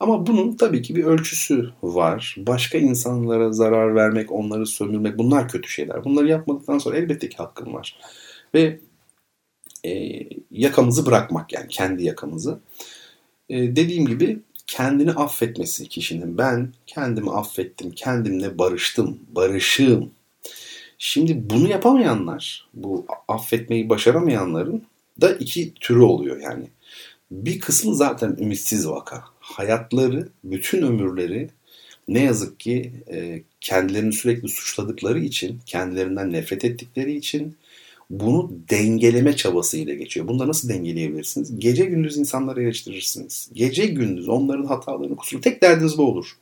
Ama bunun tabii ki bir ölçüsü var. Başka insanlara zarar vermek, onları sömürmek bunlar kötü şeyler. Bunları yapmadıktan sonra elbette ki hakkım var. Ve e, yakamızı bırakmak yani kendi yakamızı. E, dediğim gibi kendini affetmesi kişinin ben kendimi affettim, kendimle barıştım, barışığım Şimdi bunu yapamayanlar, bu affetmeyi başaramayanların da iki türü oluyor yani. Bir kısmı zaten ümitsiz vaka. Hayatları, bütün ömürleri ne yazık ki e, kendilerini sürekli suçladıkları için, kendilerinden nefret ettikleri için bunu dengeleme çabasıyla geçiyor. Bunda nasıl dengeleyebilirsiniz? Gece gündüz insanları eleştirirsiniz. Gece gündüz onların hatalarını kusuru. Tek derdiniz bu olur.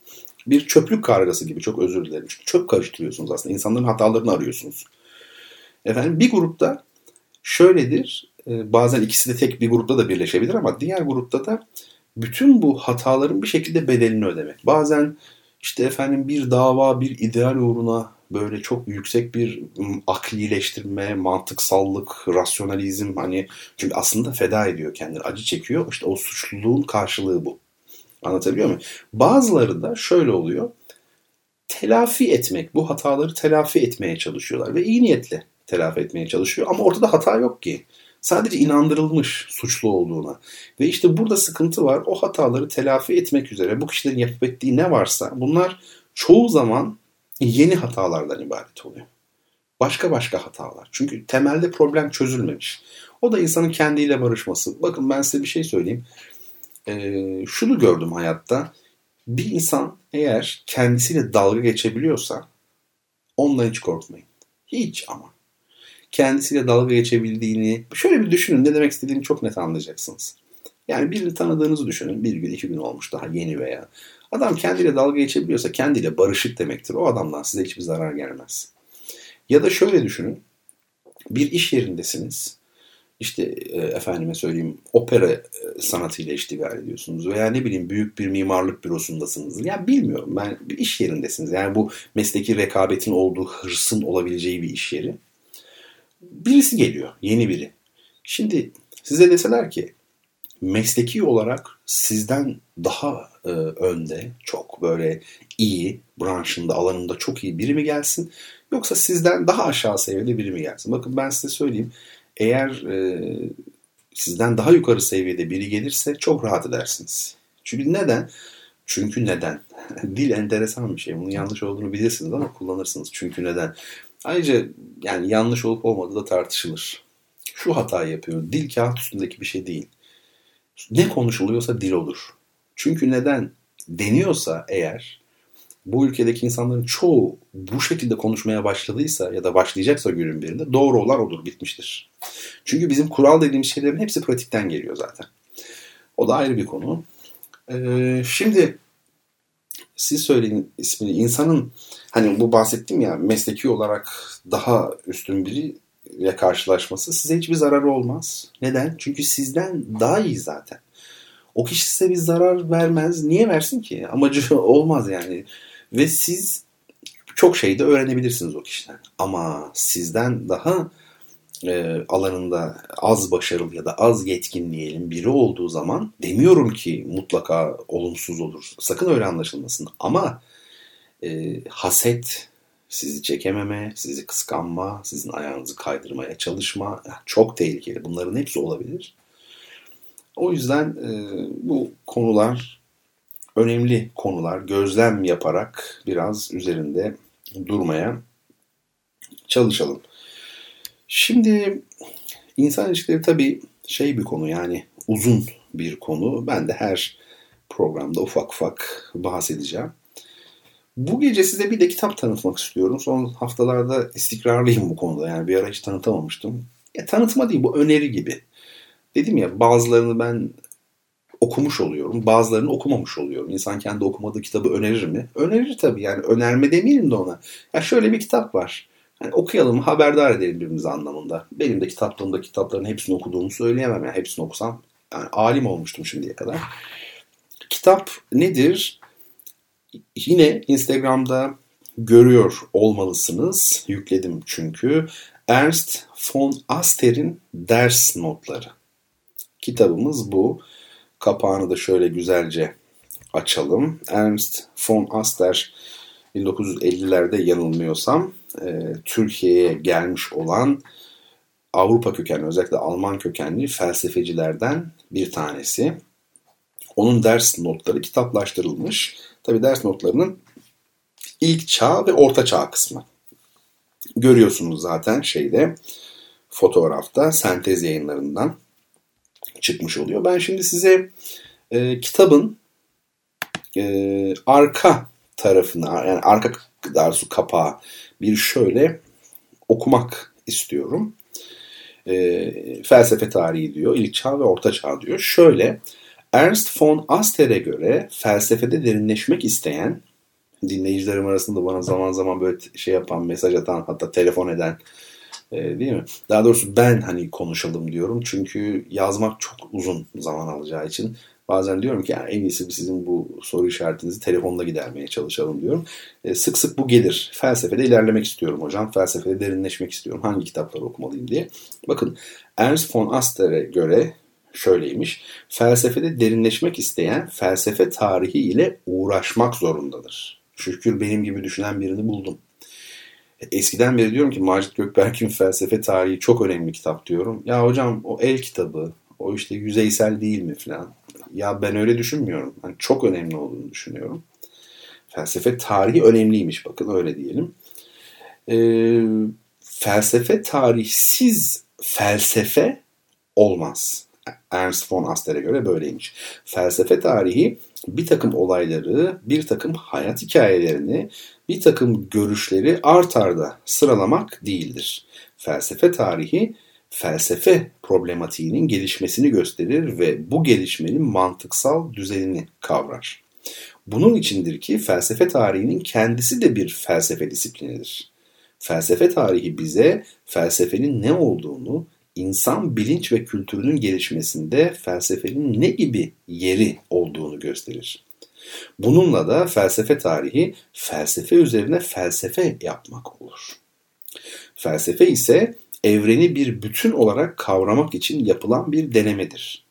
Bir çöplük kargası gibi çok özür dilerim. Çünkü çöp karıştırıyorsunuz aslında. İnsanların hatalarını arıyorsunuz. Efendim bir grupta şöyledir. E, bazen ikisi de tek bir grupta da birleşebilir ama diğer grupta da bütün bu hataların bir şekilde bedelini ödemek. Bazen işte efendim bir dava, bir ideal uğruna böyle çok yüksek bir aklileştirme, mantıksallık, rasyonalizm hani çünkü aslında feda ediyor kendini, acı çekiyor. İşte o suçluluğun karşılığı bu. Anlatabiliyor muyum? Bazıları da şöyle oluyor. Telafi etmek, bu hataları telafi etmeye çalışıyorlar ve iyi niyetle telafi etmeye çalışıyor ama ortada hata yok ki. Sadece inandırılmış suçlu olduğuna. Ve işte burada sıkıntı var. O hataları telafi etmek üzere bu kişilerin yapıp ettiği ne varsa bunlar çoğu zaman yeni hatalardan ibaret oluyor. Başka başka hatalar. Çünkü temelde problem çözülmemiş. O da insanın kendiyle barışması. Bakın ben size bir şey söyleyeyim. Ee, şunu gördüm hayatta. Bir insan eğer kendisiyle dalga geçebiliyorsa ondan hiç korkmayın. Hiç ama kendisiyle dalga geçebildiğini şöyle bir düşünün ne demek istediğini çok net anlayacaksınız. Yani birini tanıdığınızı düşünün. Bir gün iki gün olmuş daha yeni veya. Adam kendiyle dalga geçebiliyorsa kendiyle barışık demektir. O adamdan size hiçbir zarar gelmez. Ya da şöyle düşünün. Bir iş yerindesiniz. İşte e, efendime söyleyeyim opera e, sanatıyla iştigal ediyorsunuz veya ne bileyim büyük bir mimarlık bürosundasınız. Ya bilmiyorum ben bir iş yerindesiniz. Yani bu mesleki rekabetin olduğu hırsın olabileceği bir iş yeri birisi geliyor. Yeni biri. Şimdi size deseler ki mesleki olarak sizden daha e, önde, çok böyle iyi, branşında, alanında çok iyi biri mi gelsin? Yoksa sizden daha aşağı seviyede biri mi gelsin? Bakın ben size söyleyeyim. Eğer e, sizden daha yukarı seviyede biri gelirse çok rahat edersiniz. Çünkü neden? Çünkü neden? Dil enteresan bir şey. Bunun yanlış olduğunu bilirsiniz ama kullanırsınız. Çünkü neden? Ayrıca yani yanlış olup olmadığı da tartışılır. Şu hatayı yapıyor. Dil kağıt üstündeki bir şey değil. Ne konuşuluyorsa dil olur. Çünkü neden? Deniyorsa eğer bu ülkedeki insanların çoğu bu şekilde konuşmaya başladıysa ya da başlayacaksa günün birinde doğru olan odur bitmiştir. Çünkü bizim kural dediğimiz şeylerin hepsi pratikten geliyor zaten. O da ayrı bir konu. Ee, şimdi siz söyleyin ismini. İnsanın hani bu bahsettim ya mesleki olarak daha üstün biriyle karşılaşması size hiçbir zararı olmaz. Neden? Çünkü sizden daha iyi zaten. O kişi size bir zarar vermez. Niye versin ki? Amacı olmaz yani. Ve siz çok şey de öğrenebilirsiniz o kişiden. Ama sizden daha e, alanında az başarılı ya da az yetkin diyelim biri olduğu zaman demiyorum ki mutlaka olumsuz olur. Sakın öyle anlaşılmasın. Ama e, haset, sizi çekememe, sizi kıskanma, sizin ayağınızı kaydırmaya çalışma çok tehlikeli. Bunların hepsi olabilir. O yüzden e, bu konular önemli konular. Gözlem yaparak biraz üzerinde durmaya çalışalım. Şimdi insan ilişkileri tabii şey bir konu yani uzun bir konu. Ben de her programda ufak ufak bahsedeceğim. Bu gece size bir de kitap tanıtmak istiyorum. Son haftalarda istikrarlıyım bu konuda. Yani bir ara hiç tanıtamamıştım. Ya, tanıtma değil bu öneri gibi. Dedim ya bazılarını ben okumuş oluyorum. Bazılarını okumamış oluyorum. İnsan kendi okumadığı kitabı önerir mi? Önerir tabii yani önerme demeyelim de ona. Ya şöyle bir kitap var. Yani okuyalım, haberdar edelim birbirimizi anlamında. Benim de kitaplığımda kitapların hepsini okuduğumu söyleyemem. Yani hepsini okusam yani alim olmuştum şimdiye kadar. Kitap nedir? Yine Instagram'da görüyor olmalısınız. Yükledim çünkü. Ernst von Aster'in ders notları. Kitabımız bu. Kapağını da şöyle güzelce açalım. Ernst von Aster 1950'lerde yanılmıyorsam e, Türkiye'ye gelmiş olan Avrupa kökenli özellikle Alman kökenli felsefecilerden bir tanesi. Onun ders notları kitaplaştırılmış. Tabi ders notlarının ilk çağ ve orta çağ kısmı. Görüyorsunuz zaten şeyde fotoğrafta sentez yayınlarından çıkmış oluyor. Ben şimdi size e, kitabın e, arka tarafını yani arka darsu kapağı bir şöyle okumak istiyorum. E, felsefe tarihi diyor. İlk çağ ve orta çağ diyor. Şöyle Ernst von Aster'e göre felsefede derinleşmek isteyen dinleyicilerim arasında bana zaman zaman böyle şey yapan, mesaj atan hatta telefon eden e, değil mi? Daha doğrusu ben hani konuşalım diyorum. Çünkü yazmak çok uzun zaman alacağı için bazen diyorum ki yani en iyisi sizin bu soru işaretinizi telefonda gidermeye çalışalım diyorum. E, sık sık bu gelir. Felsefede ilerlemek istiyorum hocam. Felsefede derinleşmek istiyorum. Hangi kitapları okumalıyım diye. Bakın Ernst von Aster'e göre şöyleymiş. Felsefede derinleşmek isteyen felsefe tarihi ile uğraşmak zorundadır. Şükür benim gibi düşünen birini buldum. Eskiden beri diyorum ki Macit Gökberk'in felsefe tarihi çok önemli kitap diyorum. Ya hocam o el kitabı, o işte yüzeysel değil mi falan. Ya ben öyle düşünmüyorum. Yani çok önemli olduğunu düşünüyorum. Felsefe tarihi önemliymiş bakın öyle diyelim. Ee, felsefe tarihsiz felsefe olmaz. Ernst von Aster'e göre böyleymiş. Felsefe tarihi bir takım olayları, bir takım hayat hikayelerini, bir takım görüşleri art arda sıralamak değildir. Felsefe tarihi felsefe problematiğinin gelişmesini gösterir ve bu gelişmenin mantıksal düzenini kavrar. Bunun içindir ki felsefe tarihinin kendisi de bir felsefe disiplinidir. Felsefe tarihi bize felsefenin ne olduğunu, insan bilinç ve kültürünün gelişmesinde felsefenin ne gibi yeri olduğunu gösterir. Bununla da felsefe tarihi felsefe üzerine felsefe yapmak olur. Felsefe ise evreni bir bütün olarak kavramak için yapılan bir denemedir.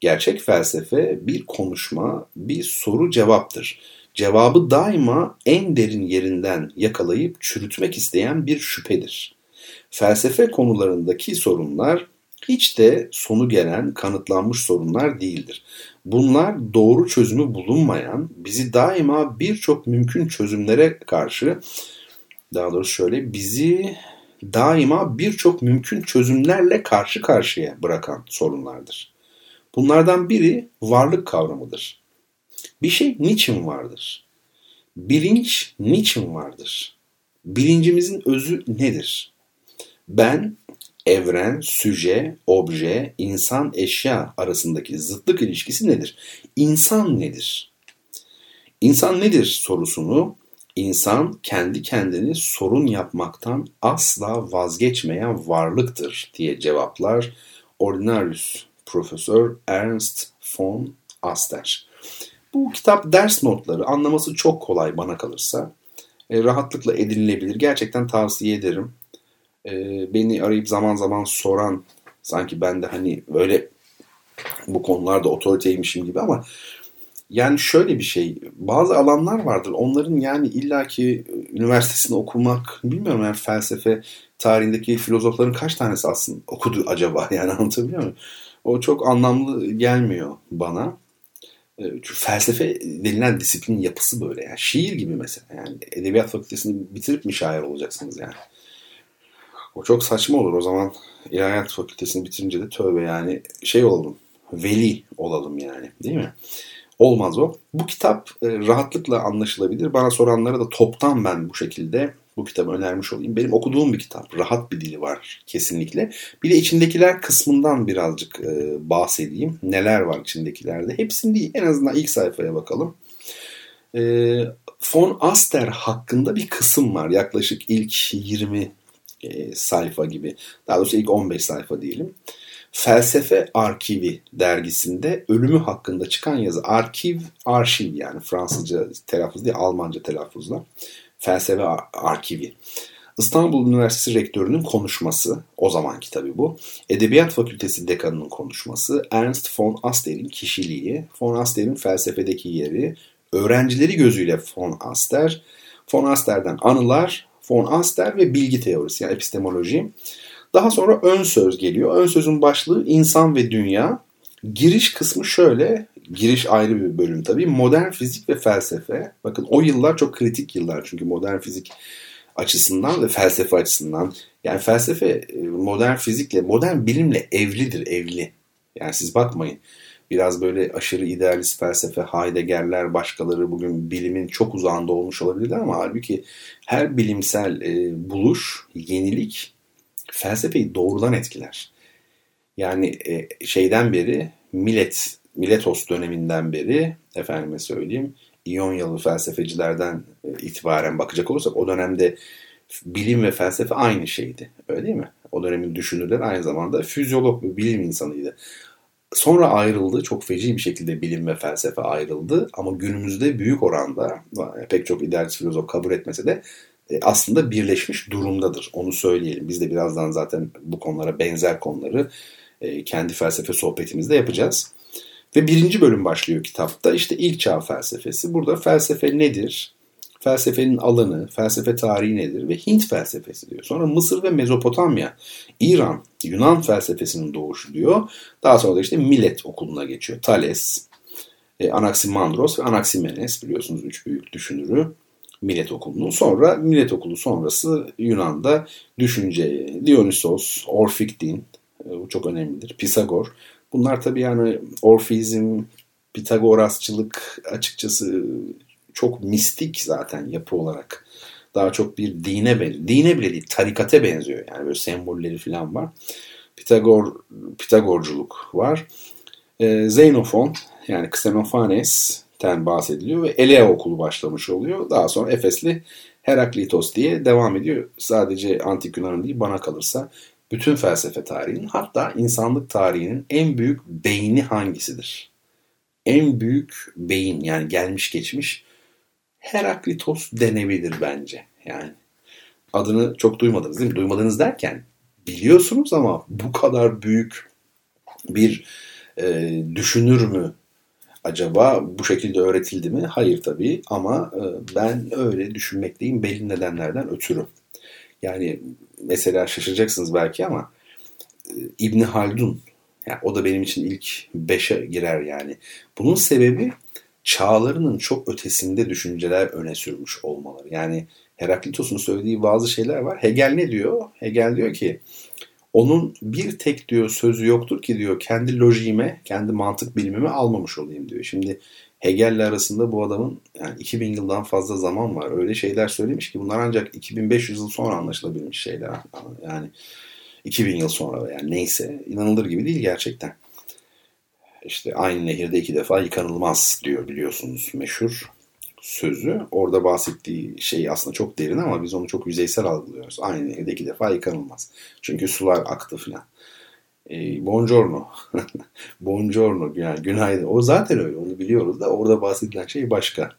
Gerçek felsefe bir konuşma, bir soru cevaptır. Cevabı daima en derin yerinden yakalayıp çürütmek isteyen bir şüphedir. Felsefe konularındaki sorunlar hiç de sonu gelen kanıtlanmış sorunlar değildir. Bunlar doğru çözümü bulunmayan, bizi daima birçok mümkün çözümlere karşı, daha doğrusu şöyle, bizi daima birçok mümkün çözümlerle karşı karşıya bırakan sorunlardır. Bunlardan biri varlık kavramıdır. Bir şey niçin vardır? Bilinç niçin vardır? Bilincimizin özü nedir? Ben, evren, süje, obje, insan, eşya arasındaki zıtlık ilişkisi nedir? İnsan nedir? İnsan nedir sorusunu insan kendi kendini sorun yapmaktan asla vazgeçmeyen varlıktır diye cevaplar Ordinarius Profesör Ernst von Aster. Bu kitap ders notları anlaması çok kolay bana kalırsa. E, rahatlıkla edinilebilir. Gerçekten tavsiye ederim e, beni arayıp zaman zaman soran sanki ben de hani böyle bu konularda otoriteymişim gibi ama yani şöyle bir şey bazı alanlar vardır onların yani illaki üniversitesini okumak bilmiyorum yani felsefe tarihindeki filozofların kaç tanesi aslında okudu acaba yani anlatabiliyor muyum? O çok anlamlı gelmiyor bana. Çünkü felsefe denilen disiplin yapısı böyle yani şiir gibi mesela yani edebiyat fakültesini bitirip mi şair olacaksınız yani? O çok saçma olur. O zaman ilahiyat fakültesini bitirince de tövbe yani şey olalım. Veli olalım yani değil mi? Olmaz o. Bu kitap e, rahatlıkla anlaşılabilir. Bana soranlara da toptan ben bu şekilde bu kitabı önermiş olayım. Benim okuduğum bir kitap. Rahat bir dili var kesinlikle. Bir de içindekiler kısmından birazcık e, bahsedeyim. Neler var içindekilerde. Hepsini değil. En azından ilk sayfaya bakalım. E, Von Aster hakkında bir kısım var. Yaklaşık ilk 20 e, sayfa gibi. Daha doğrusu ilk 15 sayfa diyelim. Felsefe Arkivi dergisinde ölümü hakkında çıkan yazı. Arkiv, arşiv yani Fransızca telaffuz değil Almanca telaffuzla. Felsefe Arkivi. İstanbul Üniversitesi Rektörü'nün konuşması, o zamanki tabii bu. Edebiyat Fakültesi Dekanı'nın konuşması, Ernst von Aster'in kişiliği, von Aster'in felsefedeki yeri, öğrencileri gözüyle von Aster, von Aster'den anılar, von Aster ve bilgi teorisi yani epistemoloji. Daha sonra ön söz geliyor. Ön sözün başlığı insan ve dünya. Giriş kısmı şöyle, giriş ayrı bir bölüm tabii. Modern fizik ve felsefe. Bakın o yıllar çok kritik yıllar çünkü modern fizik açısından ve felsefe açısından. Yani felsefe e, modern fizikle, modern bilimle evlidir, evli. Yani siz bakmayın. Biraz böyle aşırı idealist felsefe, Heidegger'ler, başkaları bugün bilimin çok uzağında olmuş olabilirler ama halbuki her bilimsel e, buluş, yenilik felsefeyi doğrudan etkiler. Yani e, şeyden beri Milet, Miletos döneminden beri efendime söyleyeyim İyonyalı felsefecilerden e, itibaren bakacak olursak o dönemde bilim ve felsefe aynı şeydi. Öyle değil mi? O dönemin düşünürler aynı zamanda fizyolog ve bilim insanıydı. Sonra ayrıldı. Çok feci bir şekilde bilim ve felsefe ayrıldı. Ama günümüzde büyük oranda pek çok idealist filozof kabul etmese de e, aslında birleşmiş durumdadır. Onu söyleyelim. Biz de birazdan zaten bu konulara benzer konuları e, kendi felsefe sohbetimizde yapacağız. Ve birinci bölüm başlıyor kitapta. İşte ilk çağ felsefesi. Burada felsefe nedir? Felsefenin alanı, felsefe tarihi nedir? Ve Hint felsefesi diyor. Sonra Mısır ve Mezopotamya, İran, Yunan felsefesinin doğuşu diyor. Daha sonra da işte Millet okuluna geçiyor. Thales, e, Anaximandros ve Anaximenes biliyorsunuz üç büyük düşünürü. Millet Okulu'nun. Sonra Millet Okulu sonrası Yunan'da düşünce, Dionysos, Orfik din, e, bu çok önemlidir. Pisagor. Bunlar tabii yani Orfizm, Pitagorasçılık açıkçası çok mistik zaten yapı olarak. Daha çok bir dine benziyor. Dine bile değil, tarikate benziyor. Yani böyle sembolleri falan var. Pitagor, Pitagorculuk var. Ee, Xenofon yani Xenophanes'ten bahsediliyor ve Elea okulu başlamış oluyor. Daha sonra Efesli Heraklitos diye devam ediyor. Sadece antik Yunan'ın değil bana kalırsa bütün felsefe tarihinin hatta insanlık tarihinin en büyük beyni hangisidir? En büyük beyin yani gelmiş geçmiş Heraklitos denebilir bence. Yani adını çok duymadınız değil mi? Duymadınız derken biliyorsunuz ama bu kadar büyük bir e, düşünür mü acaba bu şekilde öğretildi mi? Hayır tabii ama e, ben öyle düşünmekteyim belli nedenlerden ötürü. Yani mesela şaşıracaksınız belki ama e, İbni Haldun yani o da benim için ilk beşe girer yani. Bunun sebebi çağlarının çok ötesinde düşünceler öne sürmüş olmaları. Yani Heraklitos'un söylediği bazı şeyler var. Hegel ne diyor? Hegel diyor ki onun bir tek diyor sözü yoktur ki diyor kendi lojiğime, kendi mantık bilimime almamış olayım diyor. Şimdi Hegel'le arasında bu adamın yani 2000 yıldan fazla zaman var. Öyle şeyler söylemiş ki bunlar ancak 2500 yıl sonra anlaşılabilmiş şeyler. Yani 2000 yıl sonra yani neyse inanılır gibi değil gerçekten. İşte aynı nehirde iki defa yıkanılmaz diyor biliyorsunuz meşhur sözü. Orada bahsettiği şey aslında çok derin ama biz onu çok yüzeysel algılıyoruz. Aynı nehirde iki defa yıkanılmaz. Çünkü sular aktı filan. E, buongiorno. buongiorno yani günaydın. O zaten öyle onu biliyoruz da orada bahsedilen şey başka.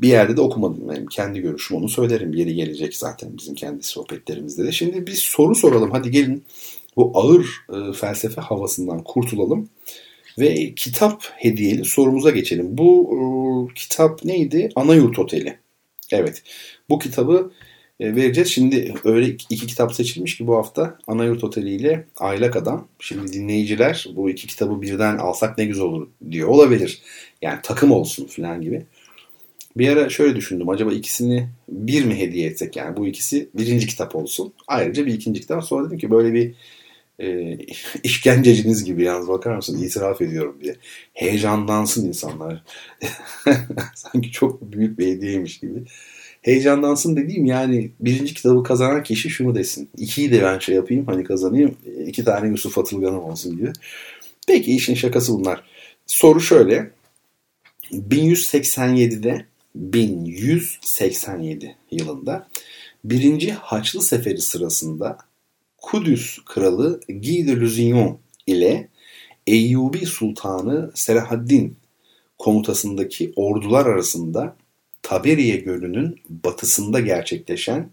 Bir yerde de okumadım. Yani kendi görüşüm onu söylerim. Yeri gelecek zaten bizim kendi sohbetlerimizde de. Şimdi bir soru soralım. Hadi gelin bu ağır e, felsefe havasından kurtulalım. Ve kitap hediyeli sorumuza geçelim. Bu e, kitap neydi? Anayurt Oteli. Evet. Bu kitabı e, vereceğiz. Şimdi öyle iki kitap seçilmiş ki bu hafta Anayurt Oteli ile Aylak Adam. Şimdi dinleyiciler bu iki kitabı birden alsak ne güzel olur diyor. Olabilir. Yani takım olsun falan gibi. Bir ara şöyle düşündüm. Acaba ikisini bir mi hediye etsek? Yani bu ikisi birinci kitap olsun. Ayrıca bir ikinci kitap. Sonra dedim ki böyle bir e, işkenceciniz gibi yalnız bakar mısın itiraf ediyorum diye. Heyecanlansın insanlar. Sanki çok büyük bir hediyeymiş gibi. Heyecanlansın dediğim yani birinci kitabı kazanan kişi şunu desin. İkiyi de ben şey yapayım hani kazanayım. iki tane Yusuf Atılgan'ım olsun gibi. Peki işin şakası bunlar. Soru şöyle. 1187'de 1187 yılında birinci Haçlı Seferi sırasında Kudüs kralı Guy de Lusignan ile Eyyubi Sultanı Selahaddin komutasındaki ordular arasında Taberiye Gölü'nün batısında gerçekleşen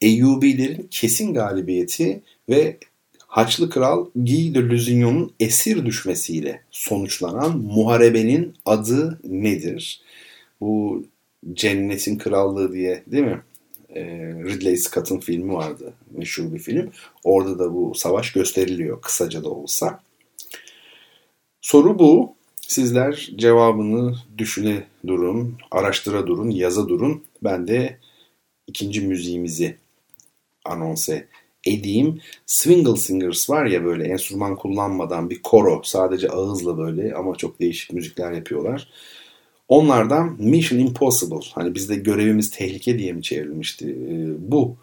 Eyyubilerin kesin galibiyeti ve Haçlı Kral Guy de Lusignan'ın esir düşmesiyle sonuçlanan muharebenin adı nedir? Bu Cennetin Krallığı diye değil mi? E, Ridley Scott'ın filmi vardı. Meşhur bir film. Orada da bu savaş gösteriliyor kısaca da olsa. Soru bu. Sizler cevabını düşüne durun, araştıra durun, yaza durun. Ben de ikinci müziğimizi anonse edeyim. Swingle Singers var ya böyle enstrüman kullanmadan bir koro sadece ağızla böyle ama çok değişik müzikler yapıyorlar. Onlardan Mission Impossible hani bizde görevimiz tehlike diye mi çevrilmişti ee, bu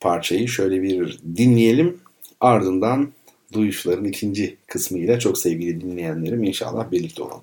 parçayı şöyle bir dinleyelim ardından duyuşların ikinci kısmıyla çok sevgili dinleyenlerim inşallah birlikte olalım.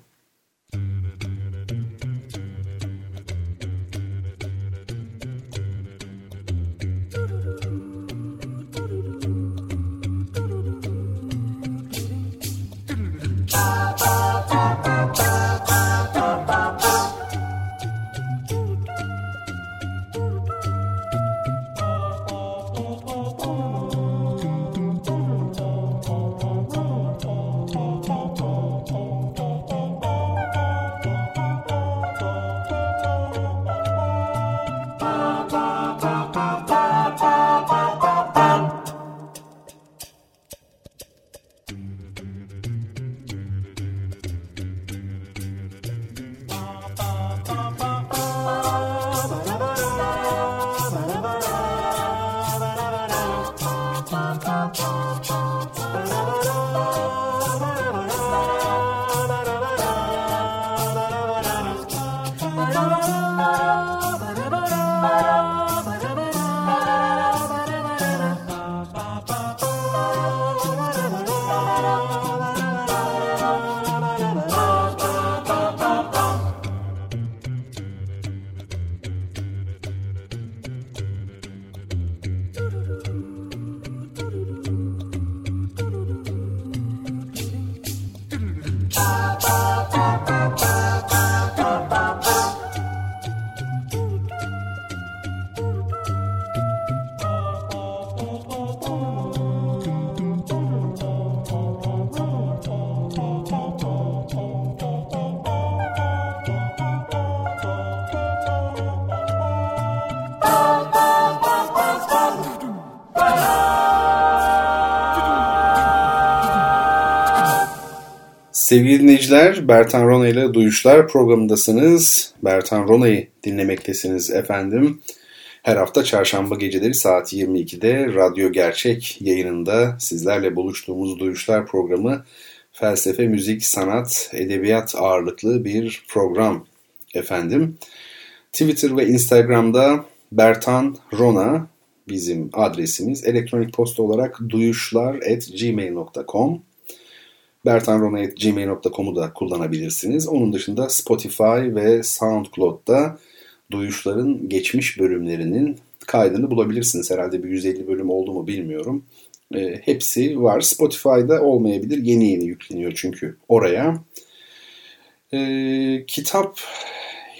Sevgili dinleyiciler, Bertan Rona ile Duyuşlar programındasınız. Bertan Rona'yı dinlemektesiniz efendim. Her hafta çarşamba geceleri saat 22'de Radyo Gerçek yayınında sizlerle buluştuğumuz Duyuşlar programı felsefe, müzik, sanat, edebiyat ağırlıklı bir program efendim. Twitter ve Instagram'da Bertan Rona bizim adresimiz. Elektronik posta olarak duyuşlar.gmail.com bertanrona.gmail.com'u da kullanabilirsiniz. Onun dışında Spotify ve SoundCloud'da duyuşların geçmiş bölümlerinin kaydını bulabilirsiniz. Herhalde bir 150 bölüm oldu mu bilmiyorum. E, hepsi var. Spotify'da olmayabilir. Yeni yeni yükleniyor çünkü oraya. E, kitap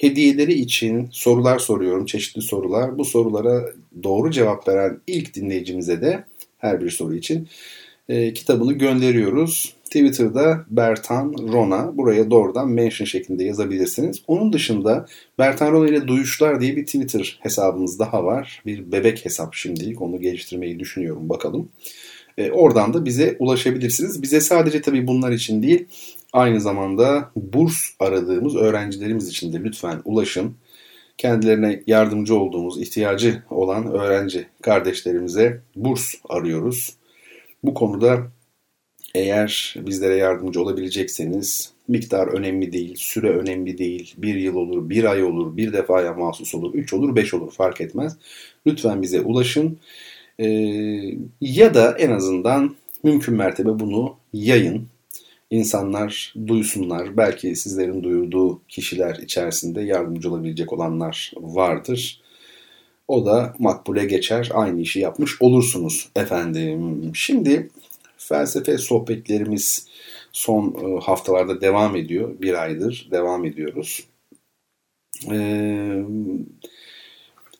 hediyeleri için sorular soruyorum. Çeşitli sorular. Bu sorulara doğru cevap veren ilk dinleyicimize de her bir soru için e, kitabını gönderiyoruz. Twitter'da Bertan Rona. Buraya doğrudan mention şeklinde yazabilirsiniz. Onun dışında Bertan Rona ile Duyuşlar diye bir Twitter hesabımız daha var. Bir bebek hesap şimdilik. Onu geliştirmeyi düşünüyorum. Bakalım. E, oradan da bize ulaşabilirsiniz. Bize sadece tabii bunlar için değil, aynı zamanda burs aradığımız öğrencilerimiz için de lütfen ulaşın. Kendilerine yardımcı olduğumuz, ihtiyacı olan öğrenci kardeşlerimize burs arıyoruz. Bu konuda eğer bizlere yardımcı olabilecekseniz miktar önemli değil, süre önemli değil. Bir yıl olur, bir ay olur, bir defaya mahsus olur, üç olur, beş olur fark etmez. Lütfen bize ulaşın. Ee, ya da en azından mümkün mertebe bunu yayın. İnsanlar duysunlar. Belki sizlerin duyurduğu kişiler içerisinde yardımcı olabilecek olanlar vardır. O da makbule geçer. Aynı işi yapmış olursunuz efendim. Şimdi felsefe sohbetlerimiz son e, haftalarda devam ediyor. Bir aydır devam ediyoruz. Ee,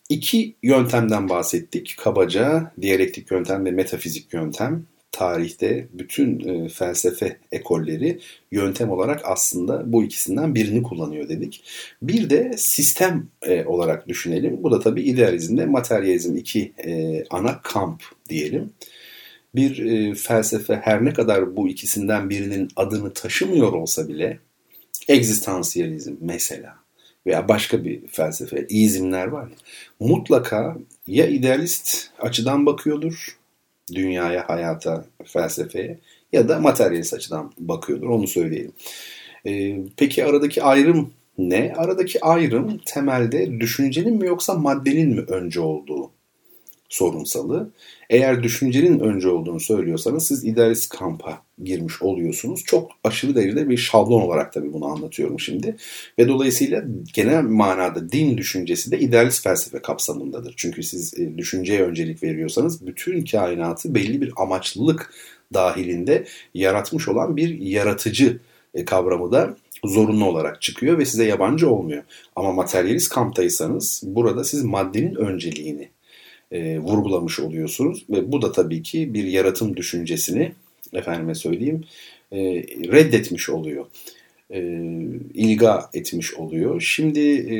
iki yöntemden bahsettik kabaca. Diyalektik yöntem ve metafizik yöntem. Tarihte bütün e, felsefe ekolleri yöntem olarak aslında bu ikisinden birini kullanıyor dedik. Bir de sistem e, olarak düşünelim. Bu da tabii idealizmle materyalizm iki ana kamp diyelim bir e, felsefe her ne kadar bu ikisinden birinin adını taşımıyor olsa bile egzistansiyalizm mesela veya başka bir felsefe, izimler var ya mutlaka ya idealist açıdan bakıyordur dünyaya, hayata, felsefeye ya da materyalist açıdan bakıyordur onu söyleyelim. Ee, peki aradaki ayrım ne? Aradaki ayrım temelde düşüncenin mi yoksa maddenin mi önce olduğu sorunsalı. Eğer düşüncenin önce olduğunu söylüyorsanız siz idealist kampa girmiş oluyorsunuz. Çok aşırı derecede bir şablon olarak tabii bunu anlatıyorum şimdi. Ve dolayısıyla genel manada din düşüncesi de idealist felsefe kapsamındadır. Çünkü siz e, düşünceye öncelik veriyorsanız bütün kainatı belli bir amaçlılık dahilinde yaratmış olan bir yaratıcı e, kavramı da zorunlu olarak çıkıyor ve size yabancı olmuyor. Ama materyalist kamptaysanız burada siz maddenin önceliğini e, vurgulamış oluyorsunuz ve bu da tabii ki bir yaratım düşüncesini efendime söyleyeyim e, reddetmiş oluyor. E, ilga etmiş oluyor. Şimdi e,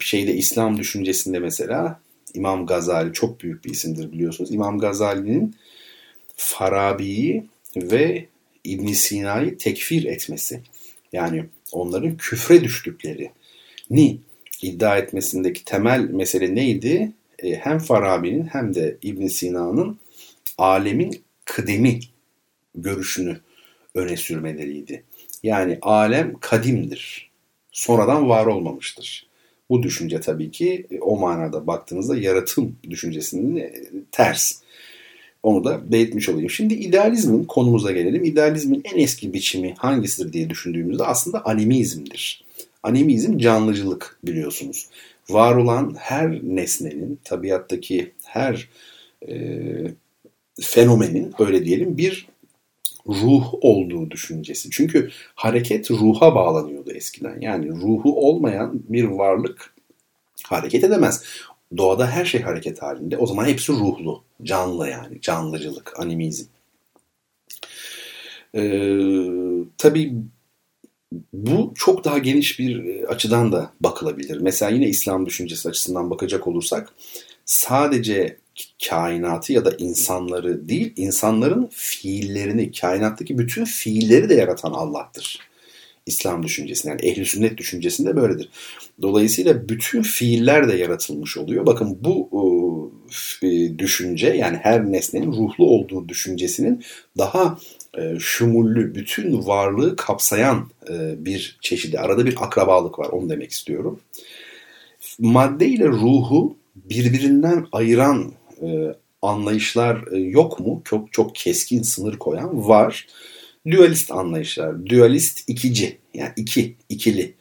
şeyde İslam düşüncesinde mesela İmam Gazali çok büyük bir isimdir biliyorsunuz. İmam Gazali'nin Farabi'yi ve İbn Sina'yı tekfir etmesi yani onların küfre düştükleri ni iddia etmesindeki temel mesele neydi? E, hem Farabi'nin hem de İbn Sina'nın alemin kıdemi görüşünü öne sürmeleriydi. Yani alem kadimdir. Sonradan var olmamıştır. Bu düşünce tabii ki e, o manada baktığınızda yaratım düşüncesinin e, ters. Onu da belirtmiş olayım. Şimdi idealizmin konumuza gelelim. İdealizmin en eski biçimi hangisidir diye düşündüğümüzde aslında animizmdir. Animizm canlıcılık biliyorsunuz. Var olan her nesnenin, tabiattaki her e, fenomenin öyle diyelim bir ruh olduğu düşüncesi. Çünkü hareket ruha bağlanıyordu eskiden. Yani ruhu olmayan bir varlık hareket edemez. Doğada her şey hareket halinde. O zaman hepsi ruhlu, canlı yani. Canlıcılık, animizm. Ee, tabii bu çok daha geniş bir e, açıdan da bakılabilir. Mesela yine İslam düşüncesi açısından bakacak olursak sadece kainatı ya da insanları değil, insanların fiillerini, kainattaki bütün fiilleri de yaratan Allah'tır. İslam düşüncesinde yani ehli sünnet düşüncesinde böyledir. Dolayısıyla bütün fiiller de yaratılmış oluyor. Bakın bu e, düşünce yani her nesnenin ruhlu olduğu düşüncesinin daha e, şumullü, bütün varlığı kapsayan e, bir çeşidi. Arada bir akrabalık var onu demek istiyorum. Madde ile ruhu birbirinden ayıran e, anlayışlar e, yok mu? Çok çok keskin sınır koyan var. Dualist anlayışlar, dualist ikici yani iki, ikili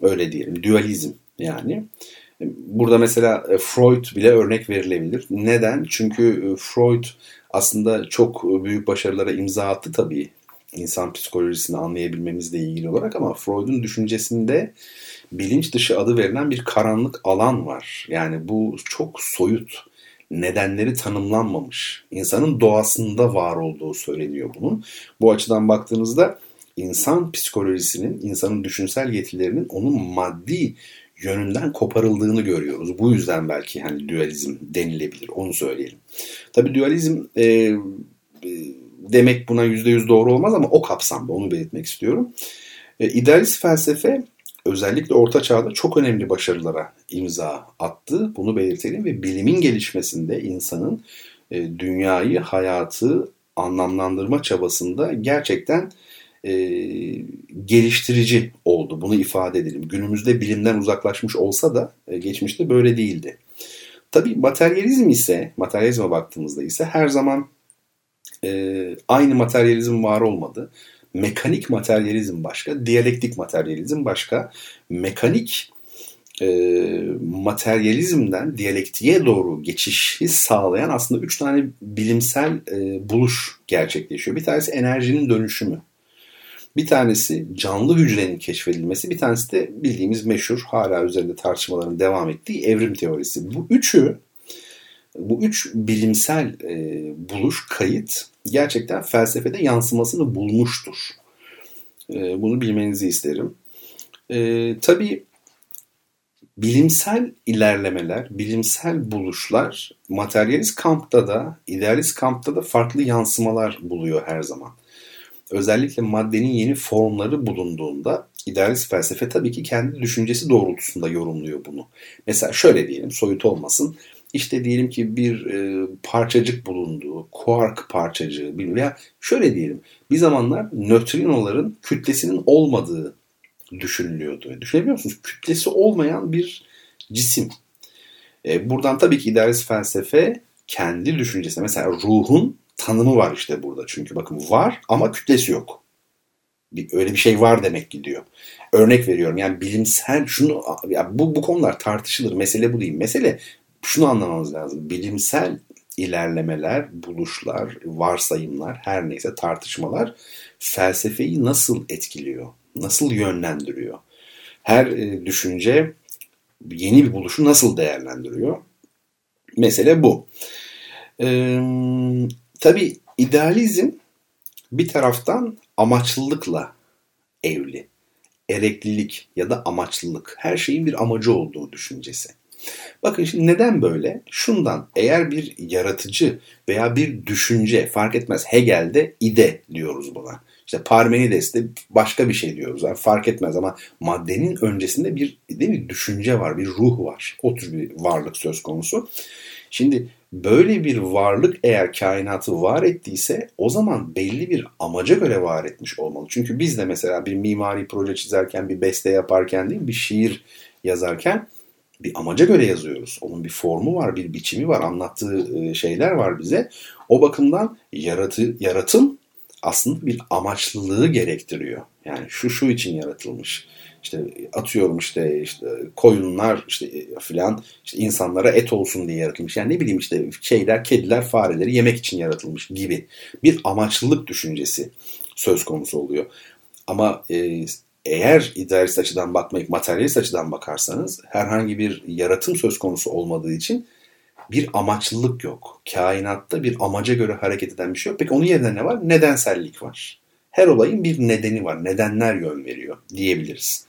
öyle diyelim. Dualizm yani. Burada mesela e, Freud bile örnek verilebilir. Neden? Çünkü e, Freud aslında çok büyük başarılara imza attı tabii insan psikolojisini anlayabilmemizle ilgili olarak ama Freud'un düşüncesinde bilinç dışı adı verilen bir karanlık alan var. Yani bu çok soyut nedenleri tanımlanmamış. İnsanın doğasında var olduğu söyleniyor bunun. Bu açıdan baktığınızda insan psikolojisinin, insanın düşünsel yetilerinin onun maddi yönünden koparıldığını görüyoruz. Bu yüzden belki hani dualizm denilebilir. Onu söyleyelim. Tabi dualizm e, e, demek buna %100 doğru olmaz ama o kapsamda onu belirtmek istiyorum. E, idealist felsefe özellikle Orta Çağ'da çok önemli başarılara imza attı. Bunu belirtelim ve bilimin gelişmesinde insanın e, dünyayı, hayatı anlamlandırma çabasında gerçekten e, geliştirici oldu. Bunu ifade edelim. Günümüzde bilimden uzaklaşmış olsa da e, geçmişte böyle değildi. Tabii materyalizm ise, materyalizme baktığımızda ise her zaman e, aynı materyalizm var olmadı. Mekanik materyalizm başka, diyalektik materyalizm başka. Mekanik e, materyalizmden diyalektiğe doğru geçişi sağlayan aslında üç tane bilimsel e, buluş gerçekleşiyor. Bir tanesi enerjinin dönüşümü. Bir tanesi canlı hücrenin keşfedilmesi, bir tanesi de bildiğimiz meşhur hala üzerinde tartışmaların devam ettiği evrim teorisi. Bu üçü, bu üç bilimsel e, buluş, kayıt gerçekten felsefede yansımasını bulmuştur. E, bunu bilmenizi isterim. E, tabii bilimsel ilerlemeler, bilimsel buluşlar materyalist kampta da, idealist kampta da farklı yansımalar buluyor her zaman özellikle maddenin yeni formları bulunduğunda idealist felsefe tabii ki kendi düşüncesi doğrultusunda yorumluyor bunu. Mesela şöyle diyelim soyut olmasın. işte diyelim ki bir e, parçacık bulunduğu, kuark parçacığı veya şöyle diyelim bir zamanlar nötrinoların kütlesinin olmadığı düşünülüyordu. Düşünebiliyor musunuz? Kütlesi olmayan bir cisim. E, buradan tabii ki idealist felsefe kendi düşüncesi. Mesela ruhun tanımı var işte burada. Çünkü bakın var ama kütlesi yok. Bir, öyle bir şey var demek gidiyor. Örnek veriyorum yani bilimsel şunu ya bu, bu konular tartışılır. Mesele bu değil. Mesele şunu anlamamız lazım. Bilimsel ilerlemeler, buluşlar, varsayımlar, her neyse tartışmalar felsefeyi nasıl etkiliyor? Nasıl yönlendiriyor? Her e, düşünce yeni bir buluşu nasıl değerlendiriyor? Mesele bu. Ee, tabii idealizm bir taraftan amaçlılıkla evli. Ereklilik ya da amaçlılık. Her şeyin bir amacı olduğu düşüncesi. Bakın şimdi neden böyle? Şundan eğer bir yaratıcı veya bir düşünce fark etmez Hegel'de ide diyoruz buna. İşte Parmenides'te başka bir şey diyoruz. Yani fark etmez ama maddenin öncesinde bir değil mi düşünce var, bir ruh var. O tür bir varlık söz konusu. Şimdi böyle bir varlık eğer kainatı var ettiyse o zaman belli bir amaca göre var etmiş olmalı. Çünkü biz de mesela bir mimari proje çizerken, bir beste yaparken değil bir şiir yazarken bir amaca göre yazıyoruz. Onun bir formu var, bir biçimi var, anlattığı e, şeyler var bize. O bakımdan yaratı, yaratım aslında bir amaçlılığı gerektiriyor. Yani şu şu için yaratılmış. İşte atıyorum işte işte koyunlar işte e, filan işte insanlara et olsun diye yaratılmış. Yani ne bileyim işte şeyler, kediler, fareleri yemek için yaratılmış gibi bir amaçlılık düşüncesi söz konusu oluyor. Ama e, eğer idealist açıdan bakmayıp materyalist açıdan bakarsanız herhangi bir yaratım söz konusu olmadığı için bir amaçlılık yok. Kainatta bir amaca göre hareket eden bir şey yok. Peki onun yerine ne var? Nedensellik var. Her olayın bir nedeni var. Nedenler yön veriyor diyebiliriz.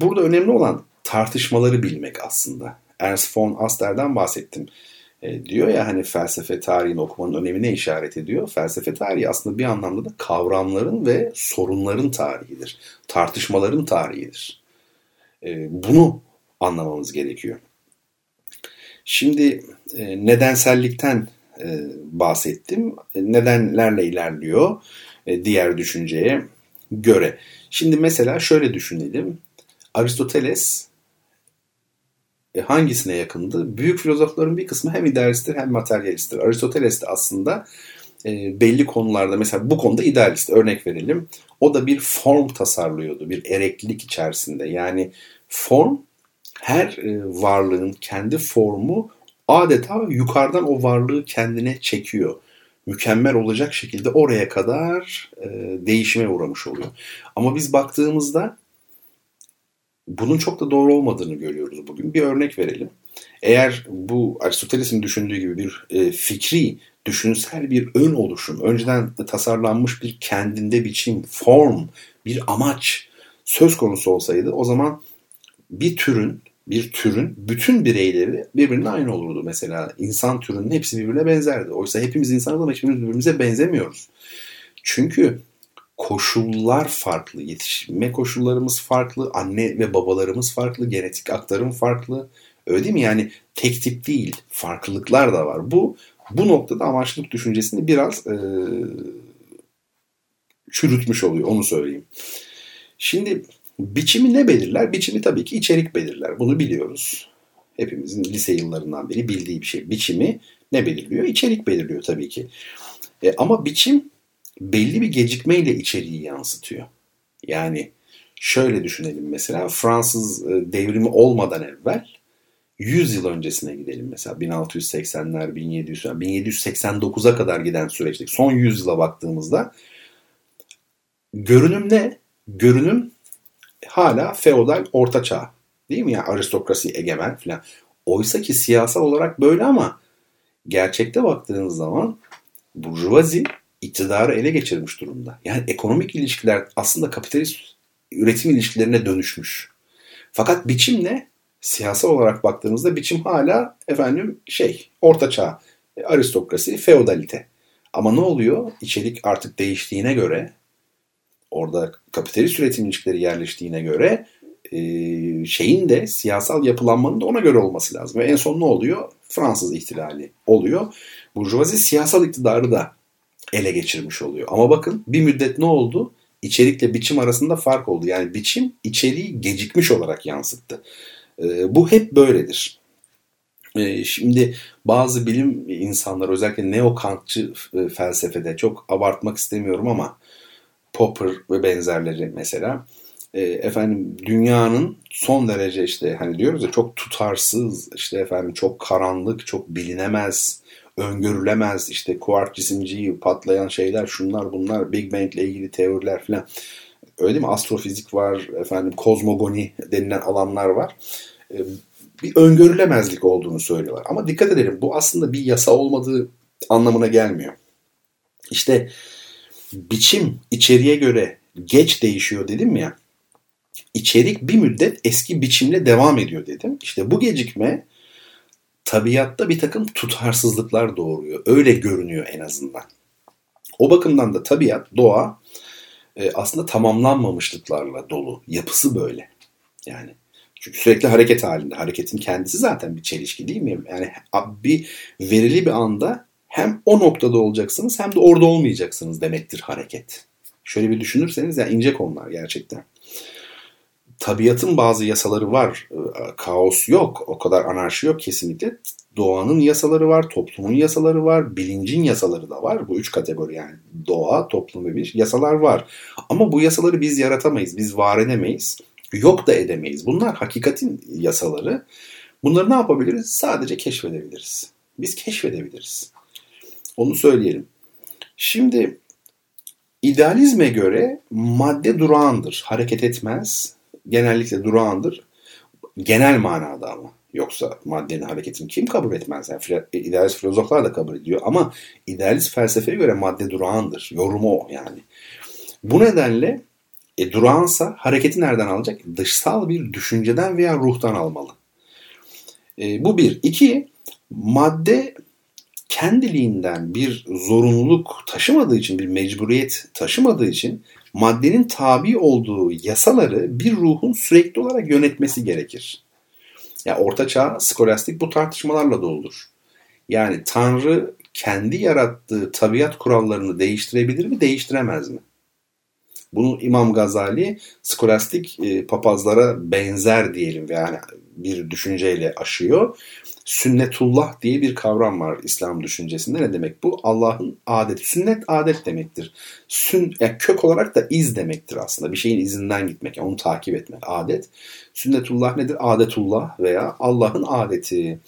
Burada önemli olan tartışmaları bilmek aslında. Ernst von Aster'den bahsettim. E, diyor ya hani felsefe tarihini okumanın önemine işaret ediyor. Felsefe tarihi aslında bir anlamda da kavramların ve sorunların tarihidir. Tartışmaların tarihidir. E, bunu anlamamız gerekiyor. Şimdi e, nedensellikten e, bahsettim. E, nedenlerle ilerliyor e, diğer düşünceye göre. Şimdi mesela şöyle düşünelim. Aristoteles e, hangisine yakındı? Büyük filozofların bir kısmı hem idealisttir hem materyalisttir. Aristoteles de aslında e, belli konularda mesela bu konuda idealist örnek verelim. O da bir form tasarlıyordu bir ereklilik içerisinde. Yani form her e, varlığın kendi formu adeta yukarıdan o varlığı kendine çekiyor. Mükemmel olacak şekilde oraya kadar e, değişime uğramış oluyor. Ama biz baktığımızda bunun çok da doğru olmadığını görüyoruz bugün. Bir örnek verelim. Eğer bu Aristoteles'in düşündüğü gibi bir e, fikri, düşünsel bir ön oluşum, önceden tasarlanmış bir kendinde biçim, form, bir amaç söz konusu olsaydı o zaman bir türün bir türün bütün bireyleri birbirine aynı olurdu. Mesela insan türünün hepsi birbirine benzerdi. Oysa hepimiz insanız ama hiçbirimiz birbirimize benzemiyoruz. Çünkü koşullar farklı, yetişme koşullarımız farklı, anne ve babalarımız farklı, genetik aktarım farklı. Öyle değil mi? Yani tek tip değil, farklılıklar da var. Bu bu noktada amaçlılık düşüncesini biraz e, çürütmüş oluyor, onu söyleyeyim. Şimdi Biçimi ne belirler? Biçimi tabii ki içerik belirler. Bunu biliyoruz. Hepimizin lise yıllarından beri bildiği bir şey. Biçimi ne belirliyor? İçerik belirliyor tabii ki. E, ama biçim belli bir gecikmeyle içeriği yansıtıyor. Yani şöyle düşünelim mesela Fransız e, devrimi olmadan evvel 100 yıl öncesine gidelim mesela 1680'ler 1700 1789'a kadar giden süreçte son 100 yıla baktığımızda görünüm ne? Görünüm hala feodal orta çağ. Değil mi? Yani aristokrasi egemen falan. Oysa ki siyasal olarak böyle ama gerçekte baktığınız zaman burjuvazi iktidarı ele geçirmiş durumda. Yani ekonomik ilişkiler aslında kapitalist üretim ilişkilerine dönüşmüş. Fakat biçim ne? Siyasal olarak baktığınızda biçim hala efendim şey orta çağ, aristokrasi, feodalite. Ama ne oluyor? İçerik artık değiştiğine göre orada kapitalist üretim ilişkileri yerleştiğine göre e, şeyin de siyasal yapılanmanın da ona göre olması lazım. Ve en son ne oluyor? Fransız ihtilali oluyor. Burjuvazi siyasal iktidarı da ele geçirmiş oluyor. Ama bakın bir müddet ne oldu? İçerikle biçim arasında fark oldu. Yani biçim içeriği gecikmiş olarak yansıttı. E, bu hep böyledir. E, şimdi bazı bilim insanları özellikle neo-Kantçı e, felsefede çok abartmak istemiyorum ama Popper ve benzerleri mesela e, efendim dünyanın son derece işte hani diyoruz ya çok tutarsız işte efendim çok karanlık çok bilinemez öngörülemez işte kuart cisimciği patlayan şeyler şunlar bunlar Big Bang ile ilgili teoriler falan öyle değil mi? Astrofizik var efendim kozmogoni denilen alanlar var. E, bir öngörülemezlik olduğunu söylüyorlar. Ama dikkat edelim bu aslında bir yasa olmadığı anlamına gelmiyor. İşte biçim içeriye göre geç değişiyor dedim ya. İçerik bir müddet eski biçimle devam ediyor dedim. İşte bu gecikme tabiatta bir takım tutarsızlıklar doğuruyor. Öyle görünüyor en azından. O bakımdan da tabiat, doğa e, aslında tamamlanmamışlıklarla dolu. Yapısı böyle. Yani çünkü sürekli hareket halinde. Hareketin kendisi zaten bir çelişki değil mi? Yani bir verili bir anda hem o noktada olacaksınız hem de orada olmayacaksınız demektir hareket. Şöyle bir düşünürseniz ya yani ince konular gerçekten tabiatın bazı yasaları var. Ee, kaos yok. O kadar anarşi yok kesinlikle. Doğanın yasaları var, toplumun yasaları var, bilincin yasaları da var. Bu üç kategori yani doğa, toplum ve bilinç yasalar var. Ama bu yasaları biz yaratamayız, biz var edemeyiz, yok da edemeyiz. Bunlar hakikatin yasaları. Bunları ne yapabiliriz? Sadece keşfedebiliriz. Biz keşfedebiliriz. Onu söyleyelim. Şimdi idealizme göre madde durağandır, hareket etmez, genellikle durağandır. Genel manada ama. Yoksa maddenin hareketini kim kabul etmez? Yani idealist filozoflar da kabul ediyor ama idealist felsefeye göre madde durağandır. Yorumu o yani. Bu nedenle e, durağansa hareketi nereden alacak? Dışsal bir düşünceden veya ruhtan almalı. E, bu bir. İki, madde kendiliğinden bir zorunluluk taşımadığı için, bir mecburiyet taşımadığı için maddenin tabi olduğu yasaları bir ruhun sürekli olarak yönetmesi gerekir. Ya yani Orta Çağ skolastik bu tartışmalarla doludur. Yani Tanrı kendi yarattığı tabiat kurallarını değiştirebilir mi, değiştiremez mi? Bunu İmam Gazali skolastik e, papazlara benzer diyelim yani bir düşünceyle aşıyor sünnetullah diye bir kavram var İslam düşüncesinde. Ne demek bu? Allah'ın adeti. Sünnet adet demektir. Sün, yani kök olarak da iz demektir aslında. Bir şeyin izinden gitmek, yani onu takip etmek. Adet. Sünnetullah nedir? Adetullah veya Allah'ın adeti.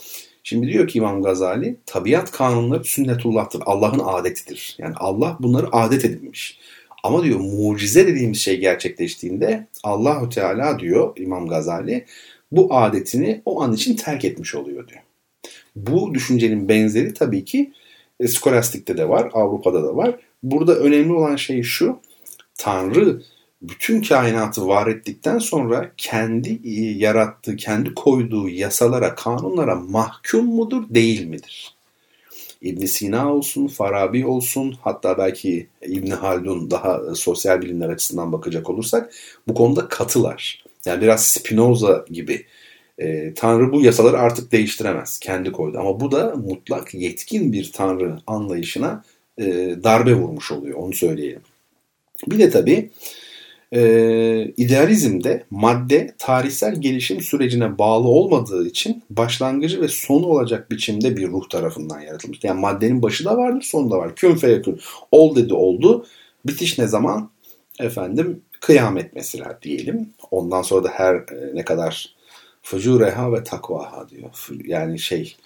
Şimdi diyor ki İmam Gazali, tabiat kanunları sünnetullah'tır. Allah'ın adetidir. Yani Allah bunları adet edinmiş. Ama diyor mucize dediğimiz şey gerçekleştiğinde Allahü Teala diyor İmam Gazali bu adetini o an için terk etmiş oluyor diyor. Bu düşüncenin benzeri tabii ki e, skolastikte de var, Avrupa'da da var. Burada önemli olan şey şu, Tanrı bütün kainatı var ettikten sonra kendi e, yarattığı, kendi koyduğu yasalara, kanunlara mahkum mudur, değil midir? İbn Sina olsun, Farabi olsun, hatta belki İbn Haldun daha e, sosyal bilimler açısından bakacak olursak bu konuda katılar. Yani biraz Spinoza gibi e, Tanrı bu yasaları artık değiştiremez. Kendi koydu. Ama bu da mutlak yetkin bir Tanrı anlayışına e, darbe vurmuş oluyor. Onu söyleyelim. Bir de tabii e, idealizmde madde tarihsel gelişim sürecine bağlı olmadığı için başlangıcı ve sonu olacak biçimde bir ruh tarafından yaratılmış. Yani maddenin başı da vardır, sonu da var. Kün feyekün. Ol dedi oldu. Bitiş ne zaman? Efendim kıyamet mesela diyelim. Ondan sonra da her e, ne kadar Fucureha ve takvaha diyor. Yani şey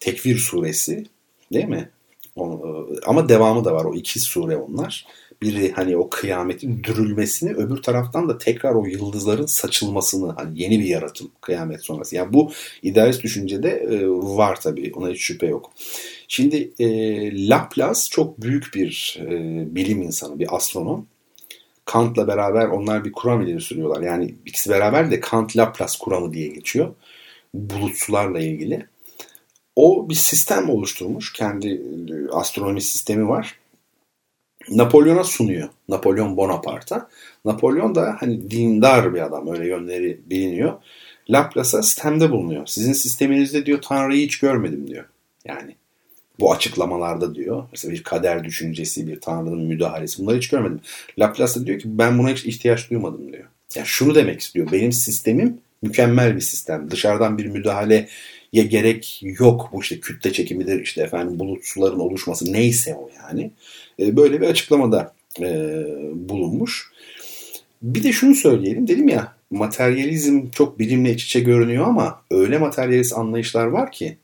Tekvir suresi değil mi? Ama devamı da var. O iki sure onlar. Biri hani o kıyametin dürülmesini öbür taraftan da tekrar o yıldızların saçılmasını hani yeni bir yaratım kıyamet sonrası. Yani bu idealist düşüncede e, var tabii ona hiç şüphe yok. Şimdi e, Laplace çok büyük bir e, bilim insanı, bir astronom. Kant'la beraber onlar bir kuram ileri sürüyorlar. Yani ikisi beraber de Kant-Laplace kuramı diye geçiyor. Bulutsularla ilgili. O bir sistem oluşturmuş. Kendi e, astronomi sistemi var. Napolyon'a sunuyor. Napolyon Bonaparte'a. Napolyon da hani dindar bir adam. Öyle yönleri biliniyor. Laplace'a sistemde bulunuyor. Sizin sisteminizde diyor Tanrı'yı hiç görmedim diyor. Yani bu açıklamalarda diyor. Mesela bir kader düşüncesi, bir Tanrı'nın müdahalesi bunları hiç görmedim. Laplace diyor ki ben buna hiç ihtiyaç duymadım diyor. Yani şunu demek istiyor. Benim sistemim mükemmel bir sistem. Dışarıdan bir müdahaleye gerek yok. Bu işte kütle çekimidir, işte efendim bulut suların oluşması neyse o yani. E, böyle bir açıklamada e, bulunmuş. Bir de şunu söyleyelim. Dedim ya materyalizm çok bilimle iç içe görünüyor ama öyle materyalist anlayışlar var ki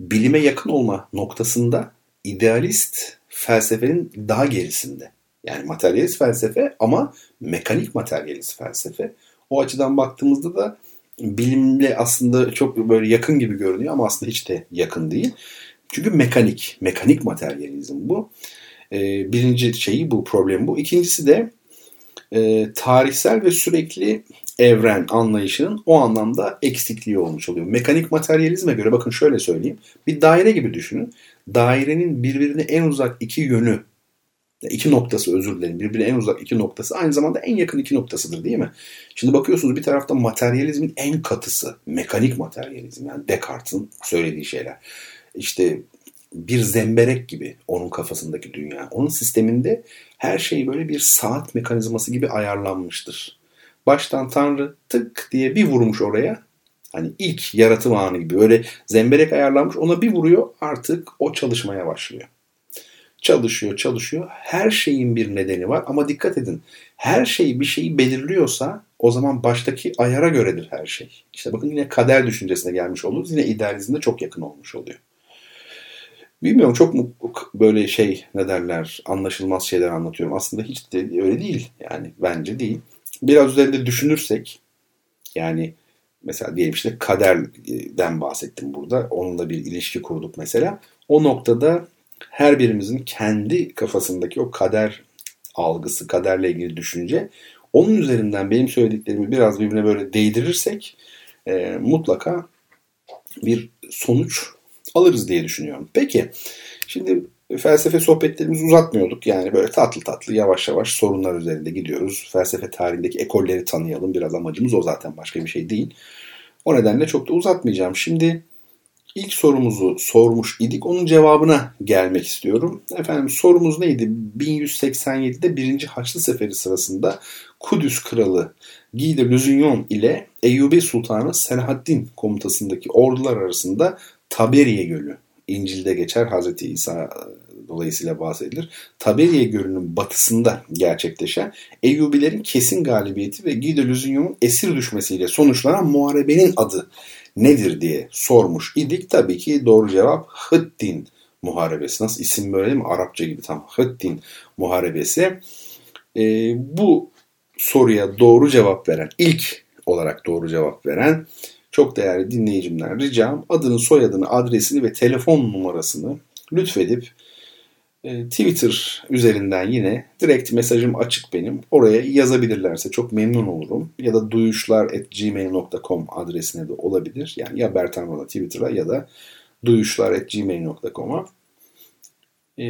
bilime yakın olma noktasında idealist felsefenin daha gerisinde. Yani materyalist felsefe ama mekanik materyalist felsefe. O açıdan baktığımızda da bilimle aslında çok böyle yakın gibi görünüyor ama aslında hiç de yakın değil. Çünkü mekanik, mekanik materyalizm bu. Ee, birinci şeyi bu, problem bu. İkincisi de e, tarihsel ve sürekli evren anlayışının o anlamda eksikliği olmuş oluyor. Mekanik materyalizme göre bakın şöyle söyleyeyim. Bir daire gibi düşünün. Dairenin birbirine en uzak iki yönü iki noktası özür dilerim. Birbirine en uzak iki noktası aynı zamanda en yakın iki noktasıdır değil mi? Şimdi bakıyorsunuz bir tarafta materyalizmin en katısı mekanik materyalizm yani Descartes'in söylediği şeyler. İşte bir zemberek gibi onun kafasındaki dünya. Onun sisteminde her şey böyle bir saat mekanizması gibi ayarlanmıştır. Baştan Tanrı tık diye bir vurmuş oraya. Hani ilk yaratım anı gibi böyle zemberek ayarlanmış ona bir vuruyor artık o çalışmaya başlıyor. Çalışıyor çalışıyor her şeyin bir nedeni var ama dikkat edin her şey bir şeyi belirliyorsa o zaman baştaki ayara göredir her şey. İşte bakın yine kader düşüncesine gelmiş oluruz yine idealizmde çok yakın olmuş oluyor. Bilmiyorum çok mu böyle şey ne derler anlaşılmaz şeyler anlatıyorum. Aslında hiç de öyle değil yani bence değil. Biraz üzerinde düşünürsek yani mesela diyelim işte kaderden bahsettim burada. Onunla bir ilişki kurduk mesela. O noktada her birimizin kendi kafasındaki o kader algısı, kaderle ilgili düşünce onun üzerinden benim söylediklerimi biraz birbirine böyle değdirirsek e, mutlaka bir sonuç alırız diye düşünüyorum. Peki şimdi felsefe sohbetlerimizi uzatmıyorduk. Yani böyle tatlı tatlı yavaş yavaş sorunlar üzerinde gidiyoruz. Felsefe tarihindeki ekolleri tanıyalım. Biraz amacımız o zaten başka bir şey değil. O nedenle çok da uzatmayacağım. Şimdi ilk sorumuzu sormuş idik. Onun cevabına gelmek istiyorum. Efendim sorumuz neydi? 1187'de 1. Haçlı Seferi sırasında Kudüs Kralı Guy de Lusignan ile Eyyubi Sultanı Selahaddin komutasındaki ordular arasında Taberiye Gölü İncil'de geçer Hazreti İsa e, dolayısıyla bahsedilir. Taberiye Gölü'nün batısında gerçekleşen Eyyubilerin kesin galibiyeti ve Lusignan'ın esir düşmesiyle sonuçlanan muharebenin adı nedir diye sormuş idik. Tabii ki doğru cevap Hıddin Muharebesi. Nasıl isim böyle değil mi? Arapça gibi tam Hıddin Muharebesi. Ee, bu soruya doğru cevap veren, ilk olarak doğru cevap veren çok değerli dinleyicimden ricam adını, soyadını, adresini ve telefon numarasını lütfedip e, Twitter üzerinden yine direkt mesajım açık benim. Oraya yazabilirlerse çok memnun olurum. Ya da duyuşlar.gmail.com adresine de olabilir. Yani ya Bertan Twitter'a ya da duyuşlar.gmail.com'a ee,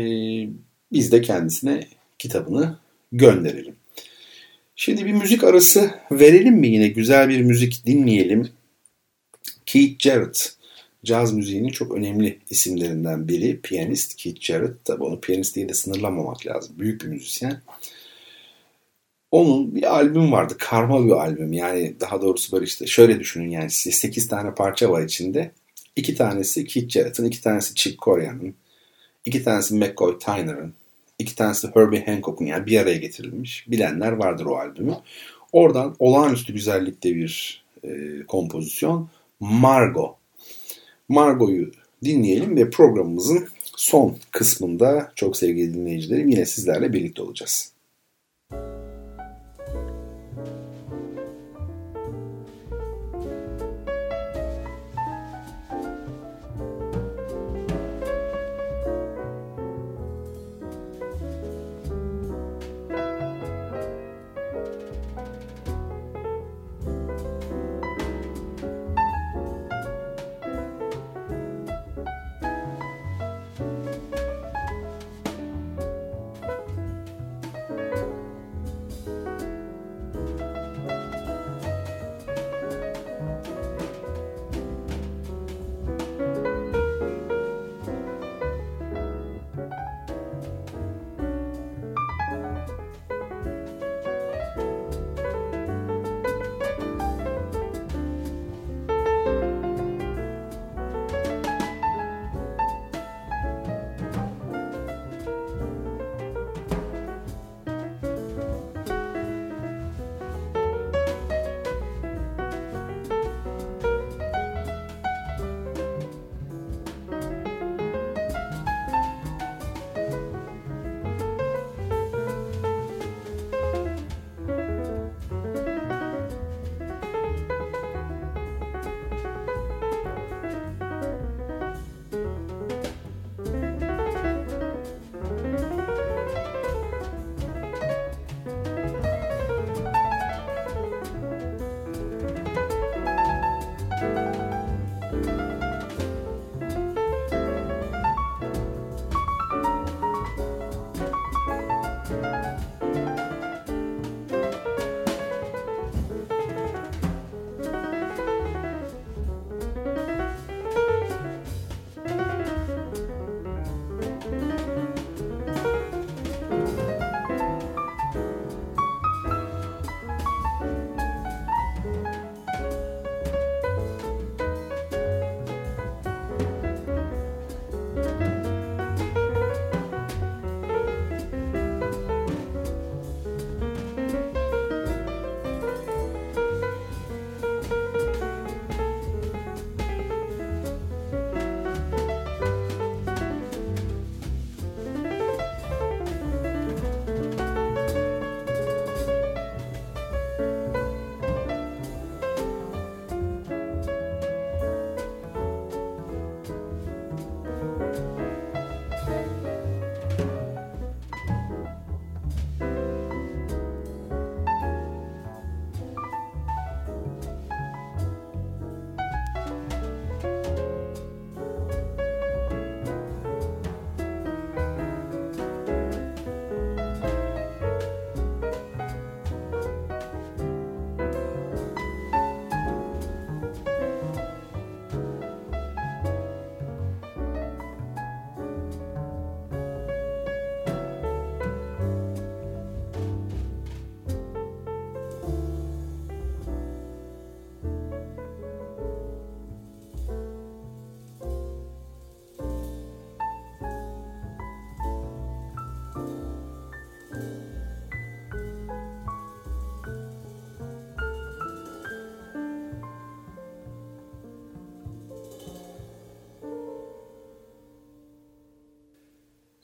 biz de kendisine kitabını gönderelim. Şimdi bir müzik arası verelim mi yine? Güzel bir müzik dinleyelim. Keith Jarrett caz müziğinin çok önemli isimlerinden biri. Piyanist Keith Jarrett. Tabi onu piyanist diye de sınırlamamak lazım. Büyük bir müzisyen. Onun bir albüm vardı. Karma bir albüm. Yani daha doğrusu böyle işte şöyle düşünün yani 8 tane parça var içinde. İki tanesi Keith Jarrett'ın, iki tanesi Chick Corea'nın, iki tanesi McCoy Tyner'ın, iki tanesi Herbie Hancock'un yani bir araya getirilmiş. Bilenler vardır o albümü. Oradan olağanüstü güzellikte bir e, kompozisyon. Margo. Margo'yu dinleyelim ve programımızın son kısmında çok sevgili dinleyicilerim yine sizlerle birlikte olacağız.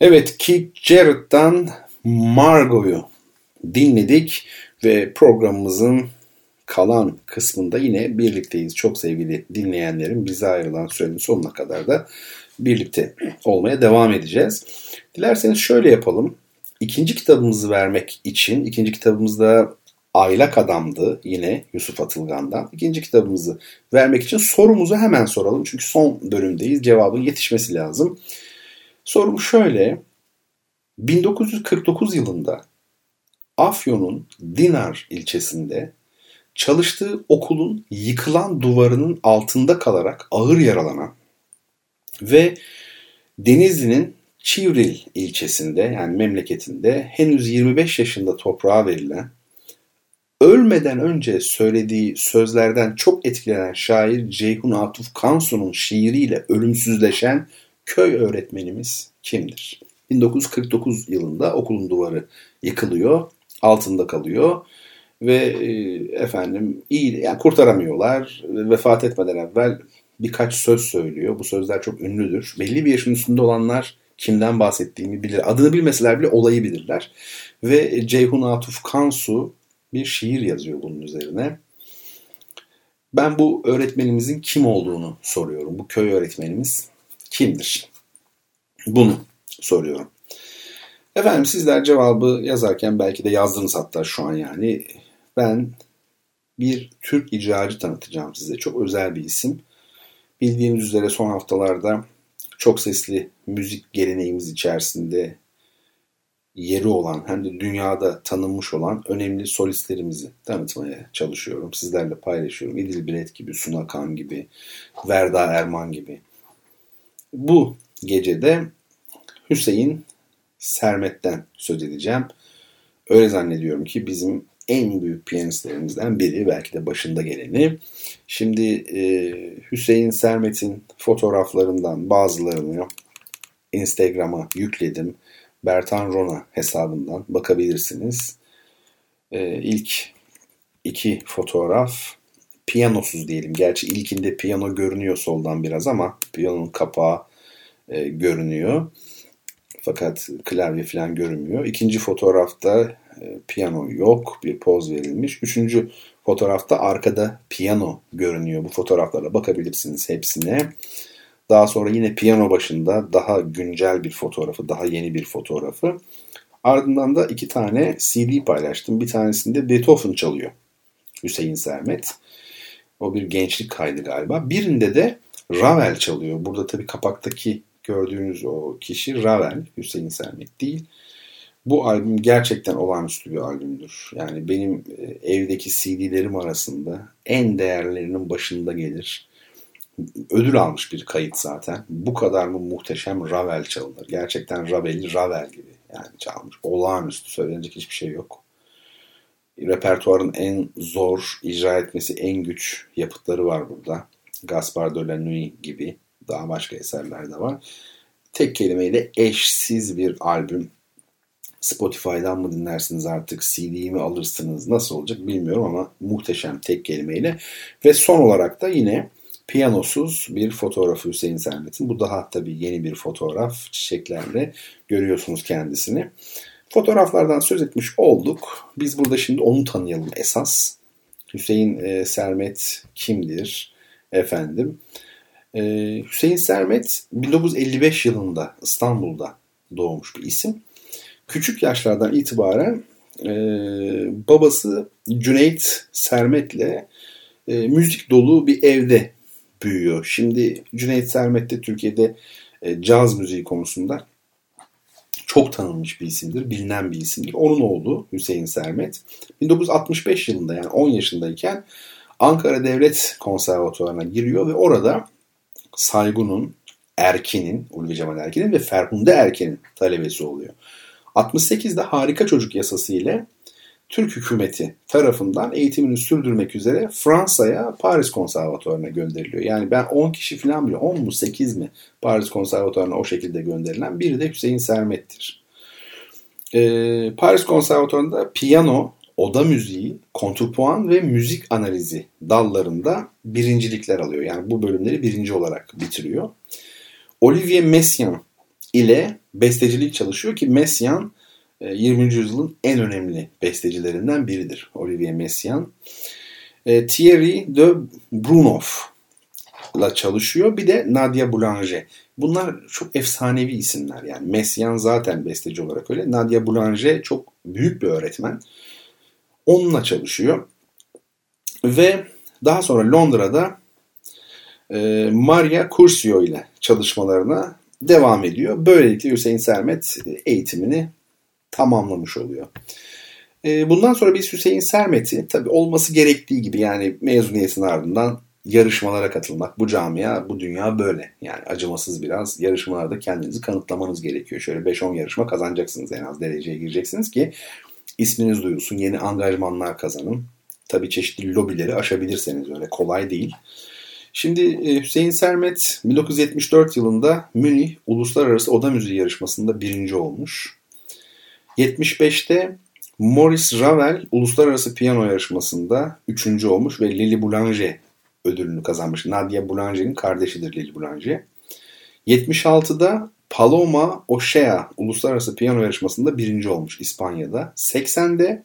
Evet Keith Jarrett'tan Margot'u dinledik ve programımızın kalan kısmında yine birlikteyiz. Çok sevgili dinleyenlerim bize ayrılan sürenin sonuna kadar da birlikte olmaya devam edeceğiz. Dilerseniz şöyle yapalım. İkinci kitabımızı vermek için, ikinci kitabımızda Aylak Adam'dı yine Yusuf Atılgan'dan. İkinci kitabımızı vermek için sorumuzu hemen soralım. Çünkü son bölümdeyiz. Cevabın yetişmesi lazım. Sorum şöyle. 1949 yılında Afyon'un Dinar ilçesinde çalıştığı okulun yıkılan duvarının altında kalarak ağır yaralanan ve Denizli'nin Çivril ilçesinde yani memleketinde henüz 25 yaşında toprağa verilen ölmeden önce söylediği sözlerden çok etkilenen şair Ceyhun Atuf Kansu'nun şiiriyle ölümsüzleşen köy öğretmenimiz kimdir? 1949 yılında okulun duvarı yıkılıyor, altında kalıyor ve e, efendim iyi yani kurtaramıyorlar. Vefat etmeden evvel birkaç söz söylüyor. Bu sözler çok ünlüdür. Belli bir yaşın üstünde olanlar kimden bahsettiğimi bilir. Adını bilmeseler bile olayı bilirler. Ve Ceyhun Atuf Kansu bir şiir yazıyor bunun üzerine. Ben bu öğretmenimizin kim olduğunu soruyorum. Bu köy öğretmenimiz kimdir? Bunu soruyorum. Efendim sizler cevabı yazarken belki de yazdınız hatta şu an yani. Ben bir Türk icracı tanıtacağım size. Çok özel bir isim. Bildiğiniz üzere son haftalarda çok sesli müzik geleneğimiz içerisinde yeri olan hem de dünyada tanınmış olan önemli solistlerimizi tanıtmaya çalışıyorum. Sizlerle paylaşıyorum. İdil Biret gibi, Suna Kan gibi, Verda Erman gibi. Bu gecede Hüseyin Sermet'ten söz edeceğim. Öyle zannediyorum ki bizim en büyük piyanistlerimizden biri belki de başında geleni. Şimdi e, Hüseyin Sermet'in fotoğraflarından bazılarını Instagram'a yükledim. Bertan Rona hesabından bakabilirsiniz. E, ilk iki fotoğraf piyanosuz diyelim. Gerçi ilkinde piyano görünüyor soldan biraz ama piyanonun kapağı e, görünüyor. Fakat klavye falan görünmüyor. İkinci fotoğrafta e, piyano yok. Bir poz verilmiş. Üçüncü fotoğrafta arkada piyano görünüyor. Bu fotoğraflara bakabilirsiniz hepsine. Daha sonra yine piyano başında daha güncel bir fotoğrafı, daha yeni bir fotoğrafı. Ardından da iki tane CD paylaştım. Bir tanesinde Beethoven çalıyor. Hüseyin Sermet. O bir gençlik kaydı galiba. Birinde de Ravel çalıyor. Burada tabii kapaktaki gördüğünüz o kişi Ravel, Hüseyin Sermet değil. Bu albüm gerçekten olağanüstü bir albümdür. Yani benim e, evdeki CD'lerim arasında en değerlerinin başında gelir. Ödül almış bir kayıt zaten. Bu kadar mı muhteşem Ravel çalınır? Gerçekten Ravel'i Ravel gibi yani çalmış. Olağanüstü söylenecek hiçbir şey yok. Repertuarın en zor, icra etmesi en güç yapıtları var burada. Gaspar de la Nuit gibi daha başka eserler de var. Tek kelimeyle eşsiz bir albüm. Spotify'dan mı dinlersiniz artık, CD'yi mi alırsınız, nasıl olacak bilmiyorum ama muhteşem tek kelimeyle. Ve son olarak da yine piyanosuz bir fotoğrafı Hüseyin Sermet'in. Bu daha tabii yeni bir fotoğraf. Çiçeklerle görüyorsunuz kendisini. Fotoğraflardan söz etmiş olduk. Biz burada şimdi onu tanıyalım esas. Hüseyin e, Sermet kimdir? Efendim. E, Hüseyin Sermet 1955 yılında İstanbul'da doğmuş bir isim. Küçük yaşlardan itibaren e, babası Cüneyt Sermet'le e, müzik dolu bir evde büyüyor. Şimdi Cüneyt Sermet de Türkiye'de e, caz müziği konusunda çok tanınmış bir isimdir, bilinen bir isimdir. Onun oğlu Hüseyin Sermet 1965 yılında yani 10 yaşındayken Ankara Devlet Konservatuvarı'na giriyor ve orada Saygun'un, Erkin'in, Ulvi Cemal Erkin'in ve Ferhunde Erkin'in talebesi oluyor. 68'de harika çocuk yasası ile Türk hükümeti tarafından eğitimini sürdürmek üzere Fransa'ya Paris Konservatuvarı'na gönderiliyor. Yani ben 10 kişi falan bile 10 mu 8 mi Paris Konservatuvarı'na o şekilde gönderilen biri de Hüseyin Sermet'tir. Ee, Paris Konservatuvarı'nda piyano, oda müziği, kontrpuan ve müzik analizi dallarında birincilikler alıyor. Yani bu bölümleri birinci olarak bitiriyor. Olivier Messiaen ile bestecilik çalışıyor ki Messiaen 20. E, yüzyılın en önemli bestecilerinden biridir. Olivier Messiaen. E, Thierry de Brunoff'la çalışıyor. Bir de Nadia Boulanger. Bunlar çok efsanevi isimler. Yani Messiaen zaten besteci olarak öyle. Nadia Boulanger çok büyük bir öğretmen. Onunla çalışıyor. Ve daha sonra Londra'da e, Maria Curcio ile çalışmalarına devam ediyor. Böylelikle Hüseyin Sermet eğitimini tamamlamış oluyor. E, bundan sonra biz Hüseyin Sermet'i tabi olması gerektiği gibi yani mezuniyetin ardından yarışmalara katılmak. Bu camia, bu dünya böyle. Yani acımasız biraz yarışmalarda kendinizi kanıtlamanız gerekiyor. Şöyle 5-10 yarışma kazanacaksınız en az dereceye gireceksiniz ki isminiz duyulsun, yeni angajmanlar kazanın. Tabii çeşitli lobileri aşabilirseniz öyle kolay değil. Şimdi e, Hüseyin Sermet 1974 yılında Münih Uluslararası Oda Müziği yarışmasında birinci olmuş. 75'te Maurice Ravel Uluslararası Piyano Yarışması'nda üçüncü olmuş ve Lily Boulanger ödülünü kazanmış. Nadia Boulanger'in kardeşidir Lily Boulanger. 76'da Paloma O'Shea Uluslararası Piyano Yarışması'nda birinci olmuş İspanya'da. 80'de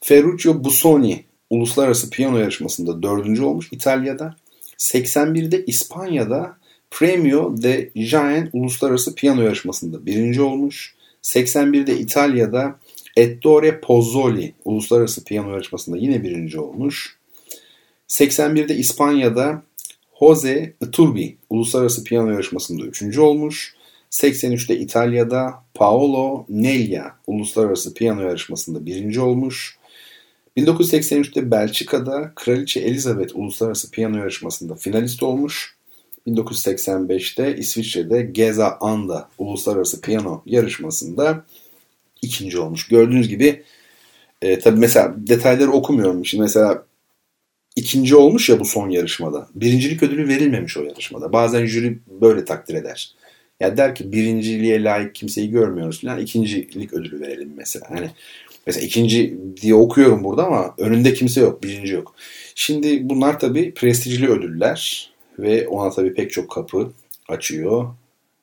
Ferruccio Busoni Uluslararası Piyano Yarışması'nda dördüncü olmuş İtalya'da. 81'de İspanya'da Premio de Jaén Uluslararası Piyano Yarışması'nda birinci olmuş. 81'de İtalya'da Ettore Pozzoli Uluslararası Piyano Yarışması'nda yine birinci olmuş. 81'de İspanya'da Jose Iturbi Uluslararası Piyano Yarışması'nda üçüncü olmuş. 83'te İtalya'da Paolo Nelia Uluslararası Piyano Yarışması'nda birinci olmuş. 1983'te Belçika'da Kraliçe Elizabeth Uluslararası Piyano Yarışması'nda finalist olmuş. 1985'te İsviçre'de Geza Anda Uluslararası Piyano Yarışması'nda ikinci olmuş. Gördüğünüz gibi e, tabii mesela detayları okumuyorum. Şimdi mesela ikinci olmuş ya bu son yarışmada. Birincilik ödülü verilmemiş o yarışmada. Bazen jüri böyle takdir eder. Ya der ki birinciliğe layık kimseyi görmüyoruz falan ikincilik ödülü verelim mesela. Hani mesela ikinci diye okuyorum burada ama önünde kimse yok, birinci yok. Şimdi bunlar tabii prestijli ödüller ve ona tabii pek çok kapı açıyor.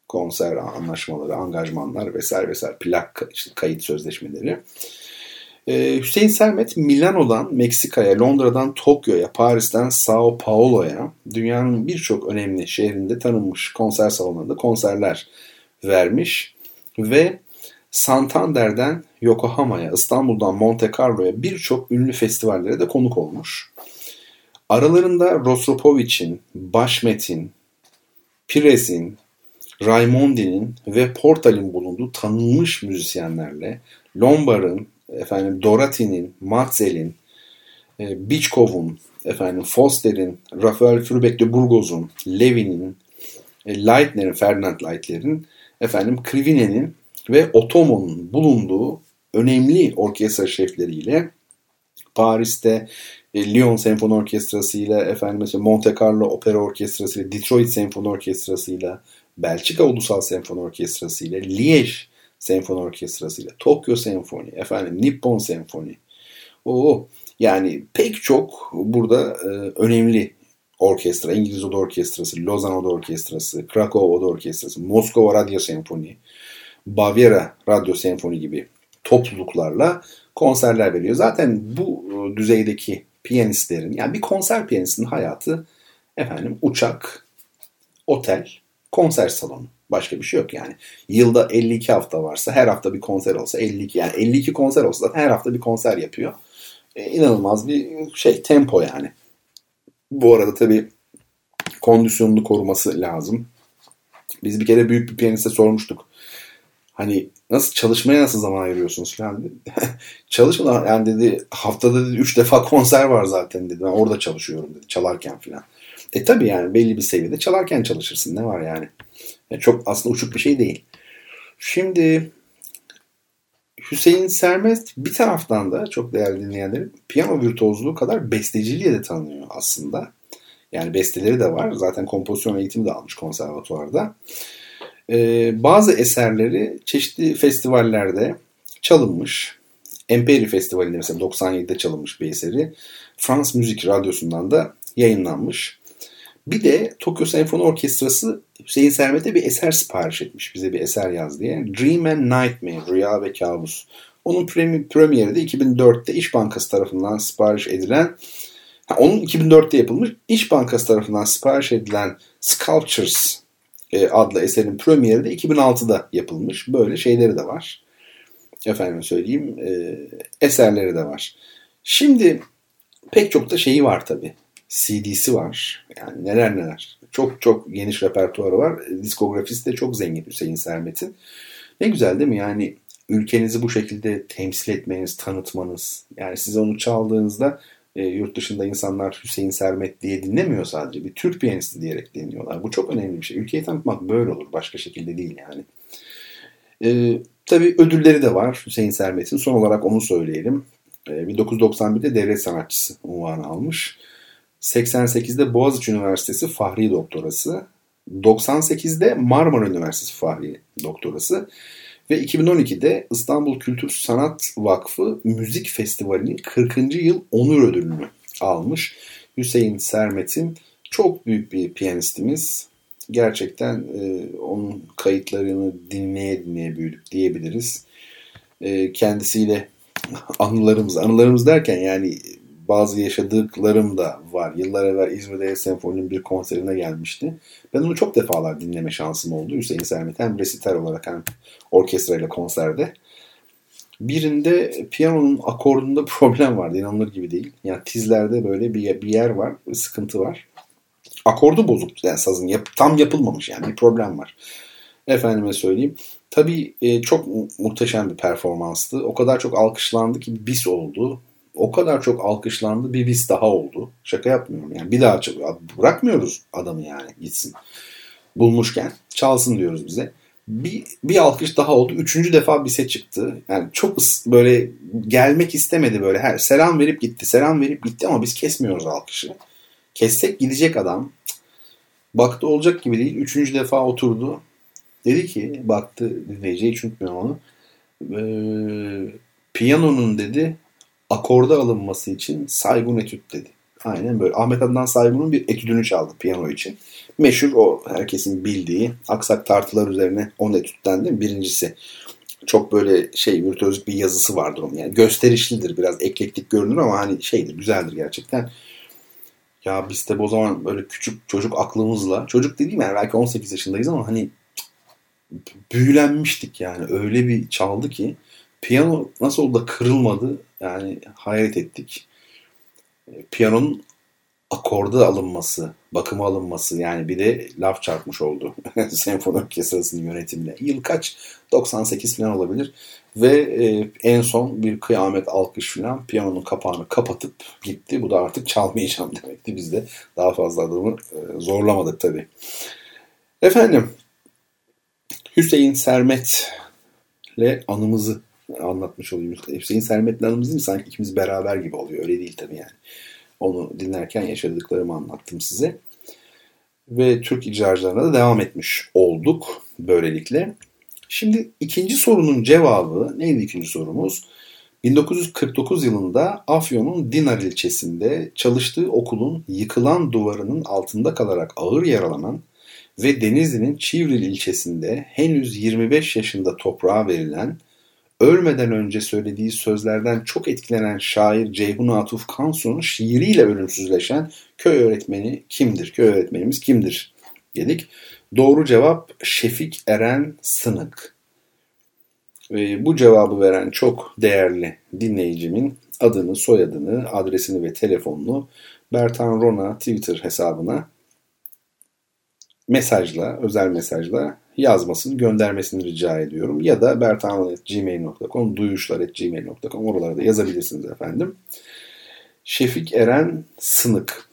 Konser anlaşmaları, angajmanlar vesaire vesaire plak işte kayıt sözleşmeleri. Ee, Hüseyin Sermet Milano'dan Meksika'ya, Londra'dan Tokyo'ya, Paris'ten Sao Paulo'ya dünyanın birçok önemli şehrinde tanınmış konser salonlarında konserler vermiş ve Santander'den Yokohama'ya, İstanbul'dan Monte Carlo'ya birçok ünlü festivallere de konuk olmuş. Aralarında Rostropovich'in, Başmet'in, Pirez'in, Raimondi'nin ve Portal'in bulunduğu tanınmış müzisyenlerle Lombard'ın, efendim Dorothy'nin, Matzel'in, e, Bichkov'un, efendim Foster'in, Rafael Furbeck de Burgos'un, Levin'in, e, Leitner'in, Ferdinand Leitner'in, efendim Krivine'nin ve Otomo'nun bulunduğu önemli orkestra şefleriyle Paris'te e, Lyon Senfoni Orkestrası ile efendim mesela Monte Carlo Opera Orkestrası ile Detroit Senfoni Orkestrası ile Belçika Ulusal Senfoni Orkestrası ile Liège Senfoni Orkestrası ile Tokyo Senfoni, efendim Nippon Senfoni. O yani pek çok burada e, önemli orkestra, İngiliz Oda Orkestrası, Lozan Oda Orkestrası, Krakow Oda Orkestrası, Moskova Radyo Senfoni, Baviera Radyo Senfoni gibi topluluklarla konserler veriyor. Zaten bu e, düzeydeki piyanistlerin yani bir konser piyanistinin hayatı efendim uçak, otel, konser salonu. Başka bir şey yok yani. Yılda 52 hafta varsa her hafta bir konser olsa 52 yani 52 konser olsa zaten her hafta bir konser yapıyor. E, inanılmaz bir şey tempo yani. Bu arada tabii kondisyonunu koruması lazım. Biz bir kere büyük bir piyaniste sormuştuk. Hani nasıl çalışmaya nasıl zaman ayırıyorsunuz falan dedi. Çalışmadan yani dedi haftada dedi 3 defa konser var zaten dedi. Ben orada çalışıyorum dedi çalarken falan. E tabi yani belli bir seviyede çalarken çalışırsın ne var yani. yani. Çok aslında uçuk bir şey değil. Şimdi Hüseyin Sermet bir taraftan da çok değerli dinleyenlerim piyano virtüozluğu kadar besteciliğe de tanınıyor aslında. Yani besteleri de var. Zaten kompozisyon eğitimi de almış konservatuvarda. Ee, bazı eserleri çeşitli festivallerde çalınmış. Emperi Festivali'nde mesela 97'de çalınmış bir eseri. Frans Müzik Radyosu'ndan da yayınlanmış. Bir de Tokyo Senfoni Orkestrası Hüseyin Sermet'e bir eser sipariş etmiş. Bize bir eser yaz diye. Dream and Nightmare, Rüya ve Kabus. Onun premieri de 2004'te İş Bankası tarafından sipariş edilen ha, onun 2004'te yapılmış İş Bankası tarafından sipariş edilen Sculptures e, adlı eserin premieri de 2006'da yapılmış. Böyle şeyleri de var. Efendim söyleyeyim e, eserleri de var. Şimdi pek çok da şeyi var tabii. CD'si var. Yani neler neler. Çok çok geniş repertuarı var. Diskografisi de çok zengin Hüseyin Sermet'in. Ne güzel değil mi? Yani ülkenizi bu şekilde temsil etmeniz, tanıtmanız. Yani siz onu çaldığınızda e, yurt dışında insanlar Hüseyin Sermet diye dinlemiyor sadece. Bir Türk piyanisti diyerek dinliyorlar. Bu çok önemli bir şey. Ülkeyi tanıtmak böyle olur. Başka şekilde değil yani. E, tabii ödülleri de var Hüseyin Sermet'in. Son olarak onu söyleyelim. E, 1991'de devlet sanatçısı unvanı almış. 88'de Boğaziçi Üniversitesi Fahri Doktorası. 98'de Marmara Üniversitesi Fahri Doktorası. Ve 2012'de İstanbul Kültür Sanat Vakfı Müzik Festivali'nin 40. yıl onur ödülünü almış. Hüseyin Sermet'in çok büyük bir piyanistimiz. Gerçekten e, onun kayıtlarını dinleye dinleye büyüdük diyebiliriz. E, kendisiyle anılarımız, anılarımız derken yani bazı yaşadıklarım da var. Yıllar evvel İzmir'de Senfoni'nin bir konserine gelmişti. Ben onu çok defalar dinleme şansım oldu. Hüseyin Sermet hem resital olarak hem orkestrayla konserde. Birinde piyanonun akordunda problem vardı. İnanılır gibi değil. Yani tizlerde böyle bir, bir yer var. Bir sıkıntı var. Akordu bozuk. Yani sazın yap, tam yapılmamış yani bir problem var. Efendime söyleyeyim. Tabii e, çok muhteşem bir performanstı. O kadar çok alkışlandı ki bis oldu o kadar çok alkışlandı bir bis daha oldu. Şaka yapmıyorum yani bir daha bırakmıyoruz adamı yani gitsin. Bulmuşken çalsın diyoruz bize. Bir, bir alkış daha oldu. Üçüncü defa bise çıktı. Yani çok böyle gelmek istemedi böyle. Her selam verip gitti. Selam verip gitti ama biz kesmiyoruz alkışı. Kessek gidecek adam. Baktı olacak gibi değil. Üçüncü defa oturdu. Dedi ki baktı dinleyiciye hiç unutmuyorum onu. Ee, piyanonun dedi akorda alınması için Saygun etüt dedi. Aynen böyle. Ahmet Adnan Saygun'un bir etüdünü çaldı piyano için. Meşhur o herkesin bildiği aksak tartılar üzerine 10 etütten mi? Birincisi. Çok böyle şey virtüözlük bir yazısı vardır onun. Yani gösterişlidir biraz eklektik görünür ama hani şeydir güzeldir gerçekten. Ya biz de o zaman böyle küçük çocuk aklımızla çocuk dediğim yani belki 18 yaşındayız ama hani büyülenmiştik yani öyle bir çaldı ki piyano nasıl da kırılmadı yani hayret ettik. E, piyanonun akorda alınması, bakıma alınması yani bir de laf çarpmış oldu senfoni orkestrasının yönetimine. Yıl kaç? 98 falan olabilir. Ve e, en son bir kıyamet alkış falan piyanonun kapağını kapatıp gitti. Bu da artık çalmayacağım demekti. Biz de daha fazla adamı e, zorlamadık tabii. Efendim Hüseyin Sermet'le anımızı anlatmış olayım. Hüseyin Sermet'le aramız değil Sanki ikimiz beraber gibi oluyor. Öyle değil tabii yani. Onu dinlerken yaşadıklarımı anlattım size. Ve Türk icracılarına da devam etmiş olduk böylelikle. Şimdi ikinci sorunun cevabı neydi ikinci sorumuz? 1949 yılında Afyon'un Dinar ilçesinde çalıştığı okulun yıkılan duvarının altında kalarak ağır yaralanan ve Denizli'nin Çivril ilçesinde henüz 25 yaşında toprağa verilen ölmeden önce söylediği sözlerden çok etkilenen şair Ceyhun Atuf Kansu'nun şiiriyle ölümsüzleşen köy öğretmeni kimdir? Köy öğretmenimiz kimdir? dedik. Doğru cevap Şefik Eren Sınık. Ve bu cevabı veren çok değerli dinleyicimin adını, soyadını, adresini ve telefonunu Bertan Rona Twitter hesabına mesajla, özel mesajla yazmasını, göndermesini rica ediyorum. Ya da bertanal.gmail.com, duyuşlar.gmail.com oralara da yazabilirsiniz efendim. Şefik Eren Sınık.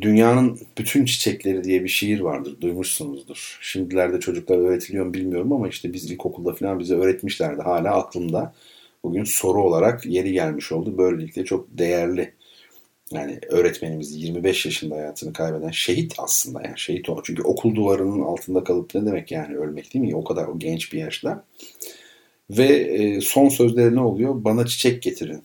Dünyanın bütün çiçekleri diye bir şiir vardır. Duymuşsunuzdur. Şimdilerde çocuklar öğretiliyor mu bilmiyorum ama işte biz ilkokulda falan bize öğretmişlerdi. Hala aklımda. Bugün soru olarak yeri gelmiş oldu. Böylelikle çok değerli yani öğretmenimiz 25 yaşında hayatını kaybeden şehit aslında yani şehit o. Çünkü okul duvarının altında kalıp ne demek yani ölmek değil mi? O kadar o genç bir yaşta. Ve e, son sözleri ne oluyor? Bana çiçek getirin.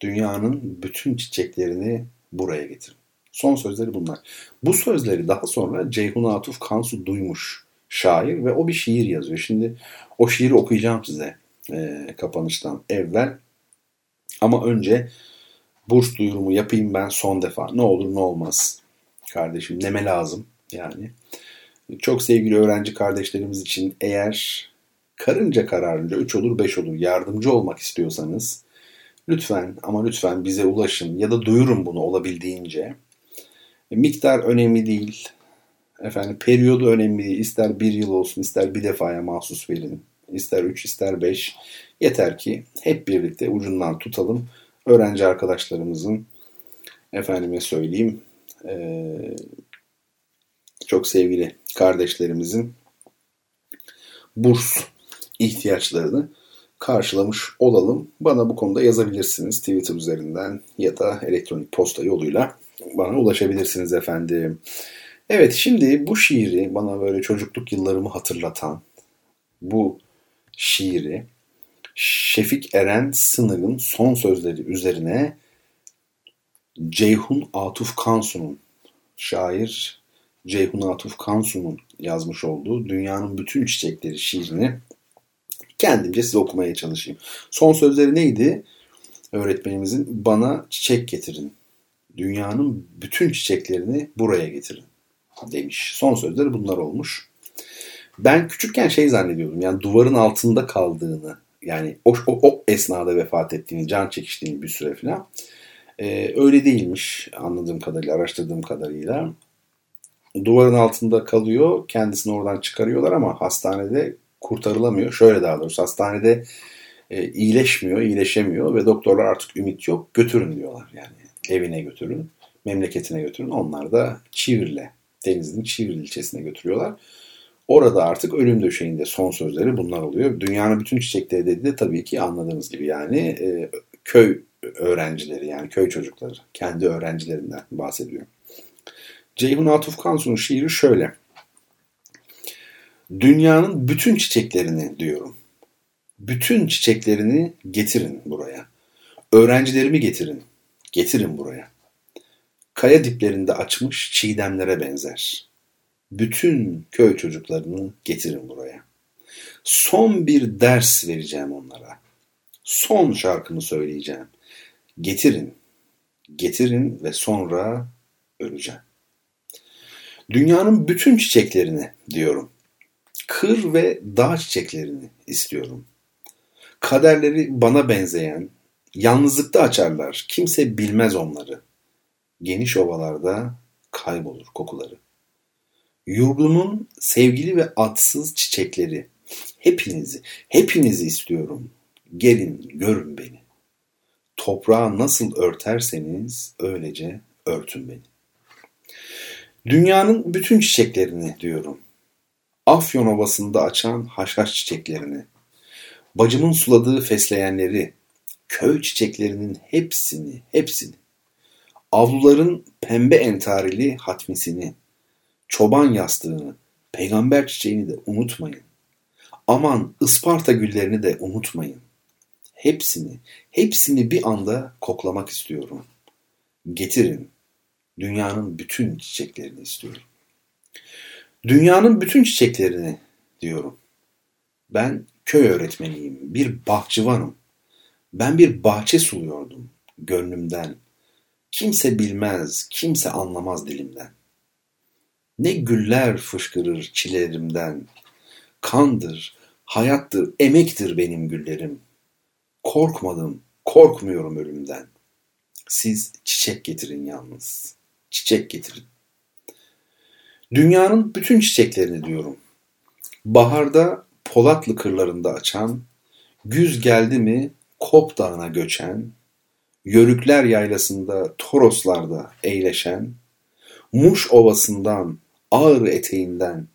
Dünyanın bütün çiçeklerini buraya getirin. Son sözleri bunlar. Bu sözleri daha sonra Ceyhun Atuf Kansu duymuş şair ve o bir şiir yazıyor. Şimdi o şiiri okuyacağım size e, kapanıştan evvel. Ama önce burs duyurumu yapayım ben son defa. Ne olur ne olmaz. Kardeşim neme lazım yani. Çok sevgili öğrenci kardeşlerimiz için eğer karınca kararınca 3 olur 5 olur yardımcı olmak istiyorsanız lütfen ama lütfen bize ulaşın ya da duyurun bunu olabildiğince. Miktar önemli değil. Efendim periyodu önemli değil. İster bir yıl olsun ister bir defaya mahsus verin. İster üç ister beş. Yeter ki hep birlikte ucundan tutalım. Öğrenci arkadaşlarımızın efendime söyleyeyim çok sevgili kardeşlerimizin burs ihtiyaçlarını karşılamış olalım. Bana bu konuda yazabilirsiniz Twitter üzerinden ya da elektronik posta yoluyla bana ulaşabilirsiniz efendim. Evet şimdi bu şiiri bana böyle çocukluk yıllarımı hatırlatan bu şiiri Şefik Eren Sınır'ın son sözleri üzerine Ceyhun Atuf Kansu'nun şair Ceyhun Atuf Kansu'nun yazmış olduğu Dünyanın Bütün Çiçekleri şiirini kendimce size okumaya çalışayım. Son sözleri neydi? Öğretmenimizin bana çiçek getirin. Dünyanın bütün çiçeklerini buraya getirin demiş. Son sözleri bunlar olmuş. Ben küçükken şey zannediyordum yani duvarın altında kaldığını yani o, o, o esnada vefat ettiğini, can çekiştiğini bir süre falan. Ee, öyle değilmiş anladığım kadarıyla, araştırdığım kadarıyla. Duvarın altında kalıyor, kendisini oradan çıkarıyorlar ama hastanede kurtarılamıyor. Şöyle daha doğrusu hastanede e, iyileşmiyor, iyileşemiyor ve doktorlar artık ümit yok. Götürün diyorlar yani evine götürün, memleketine götürün. Onlar da Çivirle, Denizli'nin Çivril ilçesine götürüyorlar. Orada artık ölüm döşeğinde son sözleri bunlar oluyor. Dünyanın bütün çiçekleri dedi de tabii ki anladığınız gibi yani e, köy öğrencileri yani köy çocukları kendi öğrencilerinden bahsediyor. Ceyhun Atuf Kansu'nun şiiri şöyle. Dünyanın bütün çiçeklerini diyorum. Bütün çiçeklerini getirin buraya. Öğrencilerimi getirin. Getirin buraya. Kaya diplerinde açmış çiğdemlere benzer. Bütün köy çocuklarını getirin buraya. Son bir ders vereceğim onlara. Son şarkımı söyleyeceğim. Getirin, getirin ve sonra öleceğim. Dünyanın bütün çiçeklerini diyorum. Kır ve dağ çiçeklerini istiyorum. Kaderleri bana benzeyen, yalnızlıkta açarlar. Kimse bilmez onları. Geniş ovalarda kaybolur kokuları. Yurdumun sevgili ve atsız çiçekleri. Hepinizi, hepinizi istiyorum. Gelin görün beni. Toprağı nasıl örterseniz öylece örtün beni. Dünyanın bütün çiçeklerini diyorum. Afyon Ovası'nda açan haşhaş çiçeklerini, bacımın suladığı fesleğenleri, köy çiçeklerinin hepsini, hepsini, avluların pembe entarili hatmisini, çoban yastığını, peygamber çiçeğini de unutmayın. Aman Isparta güllerini de unutmayın. Hepsini, hepsini bir anda koklamak istiyorum. Getirin, dünyanın bütün çiçeklerini istiyorum. Dünyanın bütün çiçeklerini diyorum. Ben köy öğretmeniyim, bir bahçıvanım. Ben bir bahçe suluyordum gönlümden. Kimse bilmez, kimse anlamaz dilimden. Ne güller fışkırır çilerimden. Kandır, hayattır, emektir benim güllerim. Korkmadım, korkmuyorum ölümden. Siz çiçek getirin yalnız. Çiçek getirin. Dünyanın bütün çiçeklerini diyorum. Baharda Polatlı kırlarında açan, güz geldi mi Kop Dağı'na göçen, Yörükler yaylasında Toroslarda eğleşen, Muş ovasından, Ağrı eteğinden,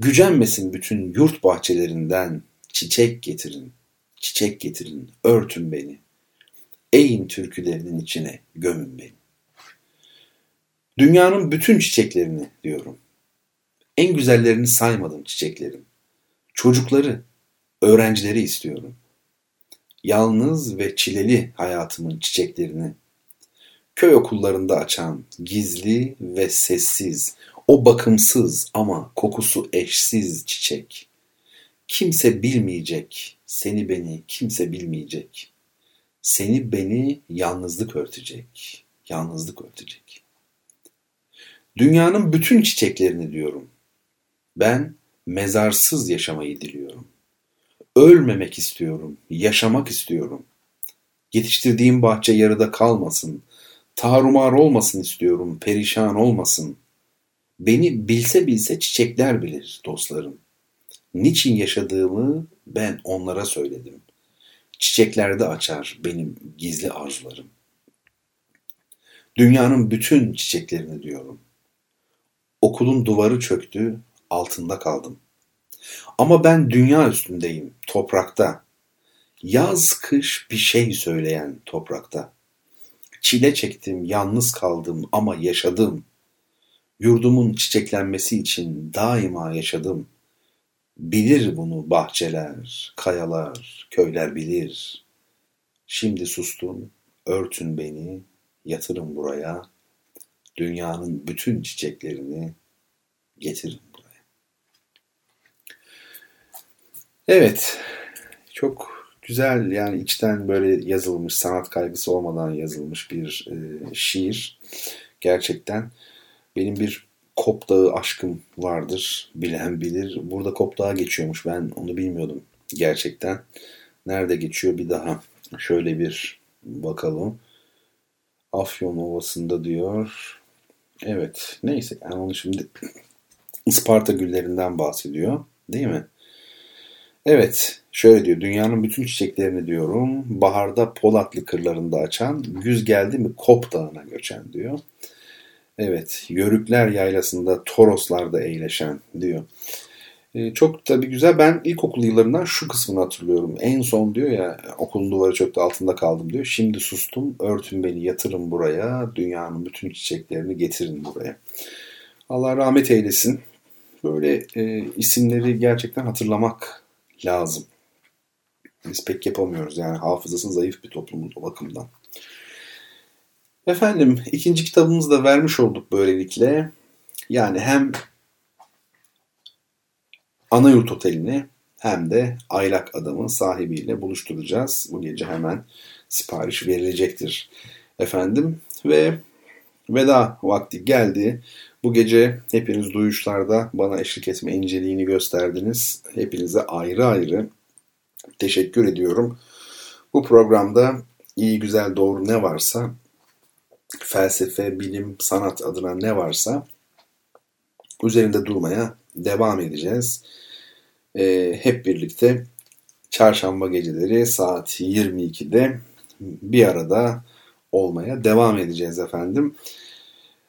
gücenmesin bütün yurt bahçelerinden, çiçek getirin, çiçek getirin, örtün beni. Eğin türkülerinin içine gömün beni. Dünyanın bütün çiçeklerini diyorum. En güzellerini saymadım çiçeklerin. Çocukları, öğrencileri istiyorum. Yalnız ve çileli hayatımın çiçeklerini. köy okullarında açan gizli ve sessiz, o bakımsız ama kokusu eşsiz çiçek. Kimse bilmeyecek, seni beni kimse bilmeyecek. Seni beni yalnızlık örtecek, yalnızlık örtecek. Dünyanın bütün çiçeklerini diyorum. Ben mezarsız yaşamayı diliyorum. Ölmemek istiyorum, yaşamak istiyorum. Yetiştirdiğim bahçe yarıda kalmasın, tarumar olmasın istiyorum, perişan olmasın. Beni bilse bilse çiçekler bilir dostlarım. Niçin yaşadığımı ben onlara söyledim. Çiçeklerde açar benim gizli arzularım. Dünyanın bütün çiçeklerini diyorum. Okulun duvarı çöktü, altında kaldım. Ama ben dünya üstündeyim, toprakta. Yaz kış bir şey söyleyen toprakta. Çile çektim, yalnız kaldım ama yaşadım. Yurdumun çiçeklenmesi için daima yaşadım. Bilir bunu bahçeler, kayalar, köyler bilir. Şimdi sustum, örtün beni, yatırın buraya. Dünyanın bütün çiçeklerini getirin buraya. Evet, çok güzel yani içten böyle yazılmış, sanat kaygısı olmadan yazılmış bir e, şiir. Gerçekten benim bir Kop Dağı aşkım vardır. Bilen bilir. Burada Kop geçiyormuş. Ben onu bilmiyordum gerçekten. Nerede geçiyor bir daha şöyle bir bakalım. Afyon Ovası'nda diyor. Evet neyse yani onu şimdi Isparta güllerinden bahsediyor. Değil mi? Evet şöyle diyor. Dünyanın bütün çiçeklerini diyorum. Baharda Polatlı kırlarında açan, güz geldi mi Kop Dağı'na göçen diyor. Evet, Yörükler Yaylası'nda Toroslar'da eğleşen diyor. Ee, çok tabii güzel. Ben ilkokul yıllarından şu kısmını hatırlıyorum. En son diyor ya okulun duvarı çöktü altında kaldım diyor. Şimdi sustum örtün beni yatırın buraya. Dünyanın bütün çiçeklerini getirin buraya. Allah rahmet eylesin. Böyle e, isimleri gerçekten hatırlamak lazım. Biz pek yapamıyoruz yani hafızası zayıf bir toplumuz o bakımdan. Efendim ikinci kitabımızı da vermiş olduk böylelikle. Yani hem Anayurt Oteli'ni hem de Aylak Adam'ın sahibiyle buluşturacağız. Bu gece hemen sipariş verilecektir efendim. Ve veda vakti geldi. Bu gece hepiniz duyuşlarda bana eşlik etme inceliğini gösterdiniz. Hepinize ayrı ayrı teşekkür ediyorum. Bu programda iyi güzel doğru ne varsa felsefe, bilim, sanat adına ne varsa üzerinde durmaya devam edeceğiz. Ee, hep birlikte çarşamba geceleri saat 22'de bir arada olmaya devam edeceğiz efendim.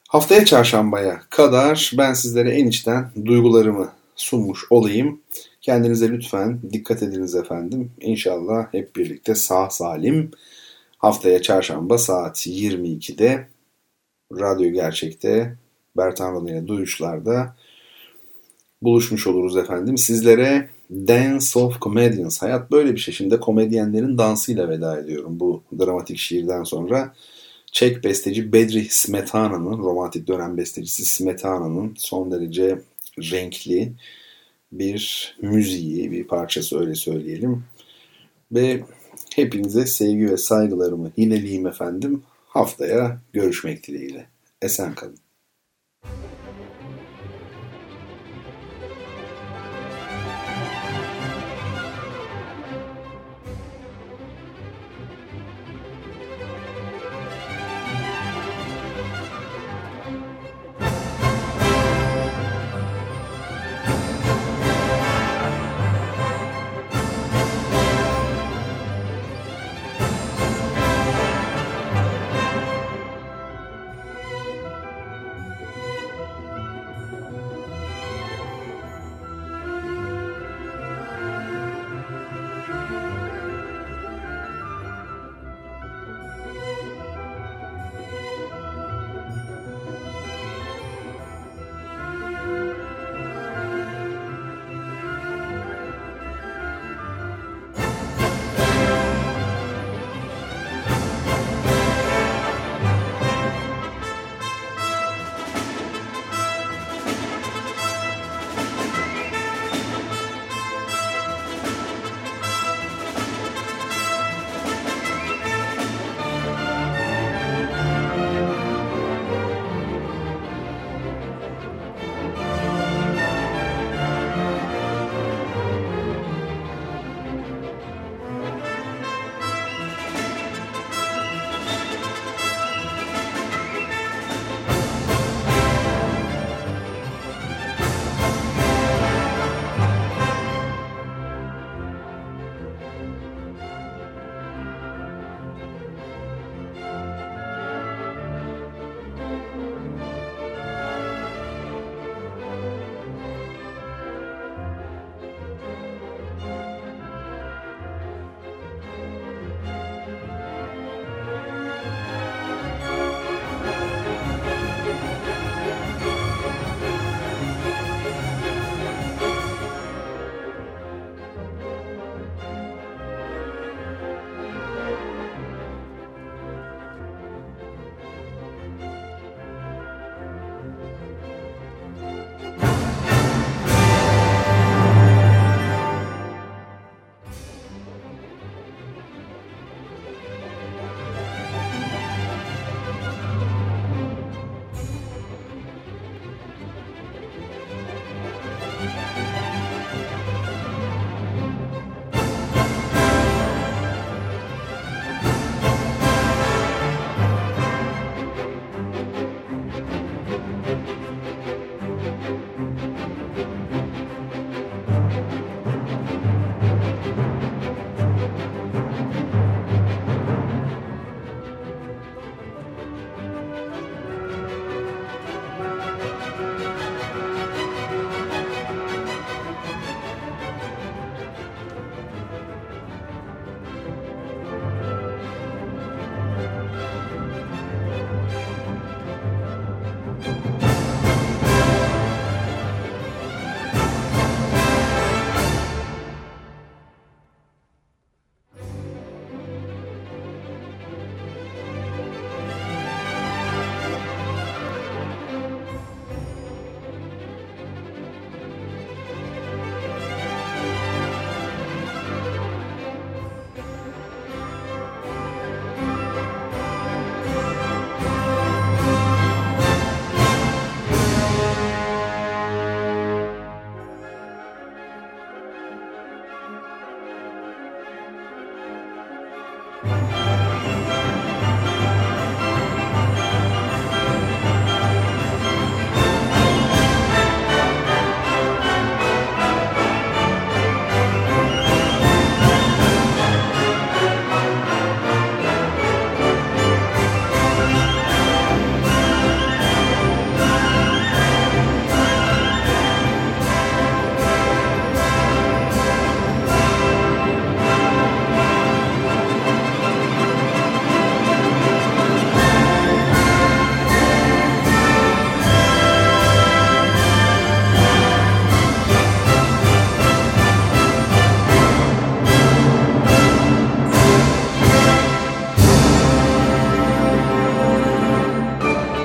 Haftaya çarşambaya kadar ben sizlere en içten duygularımı sunmuş olayım. Kendinize lütfen dikkat ediniz efendim. İnşallah hep birlikte sağ salim Haftaya çarşamba saat 22'de Radyo Gerçek'te Bertan Rona Duyuşlar'da buluşmuş oluruz efendim. Sizlere Dance of Comedians. Hayat böyle bir şey. Şimdi komedyenlerin dansıyla veda ediyorum bu dramatik şiirden sonra. Çek besteci Bedri Smetana'nın, romantik dönem bestecisi Smetana'nın son derece renkli bir müziği, bir parçası öyle söyleyelim. Ve Hepinize sevgi ve saygılarımı yineleyeyim efendim. Haftaya görüşmek dileğiyle. Esen kalın.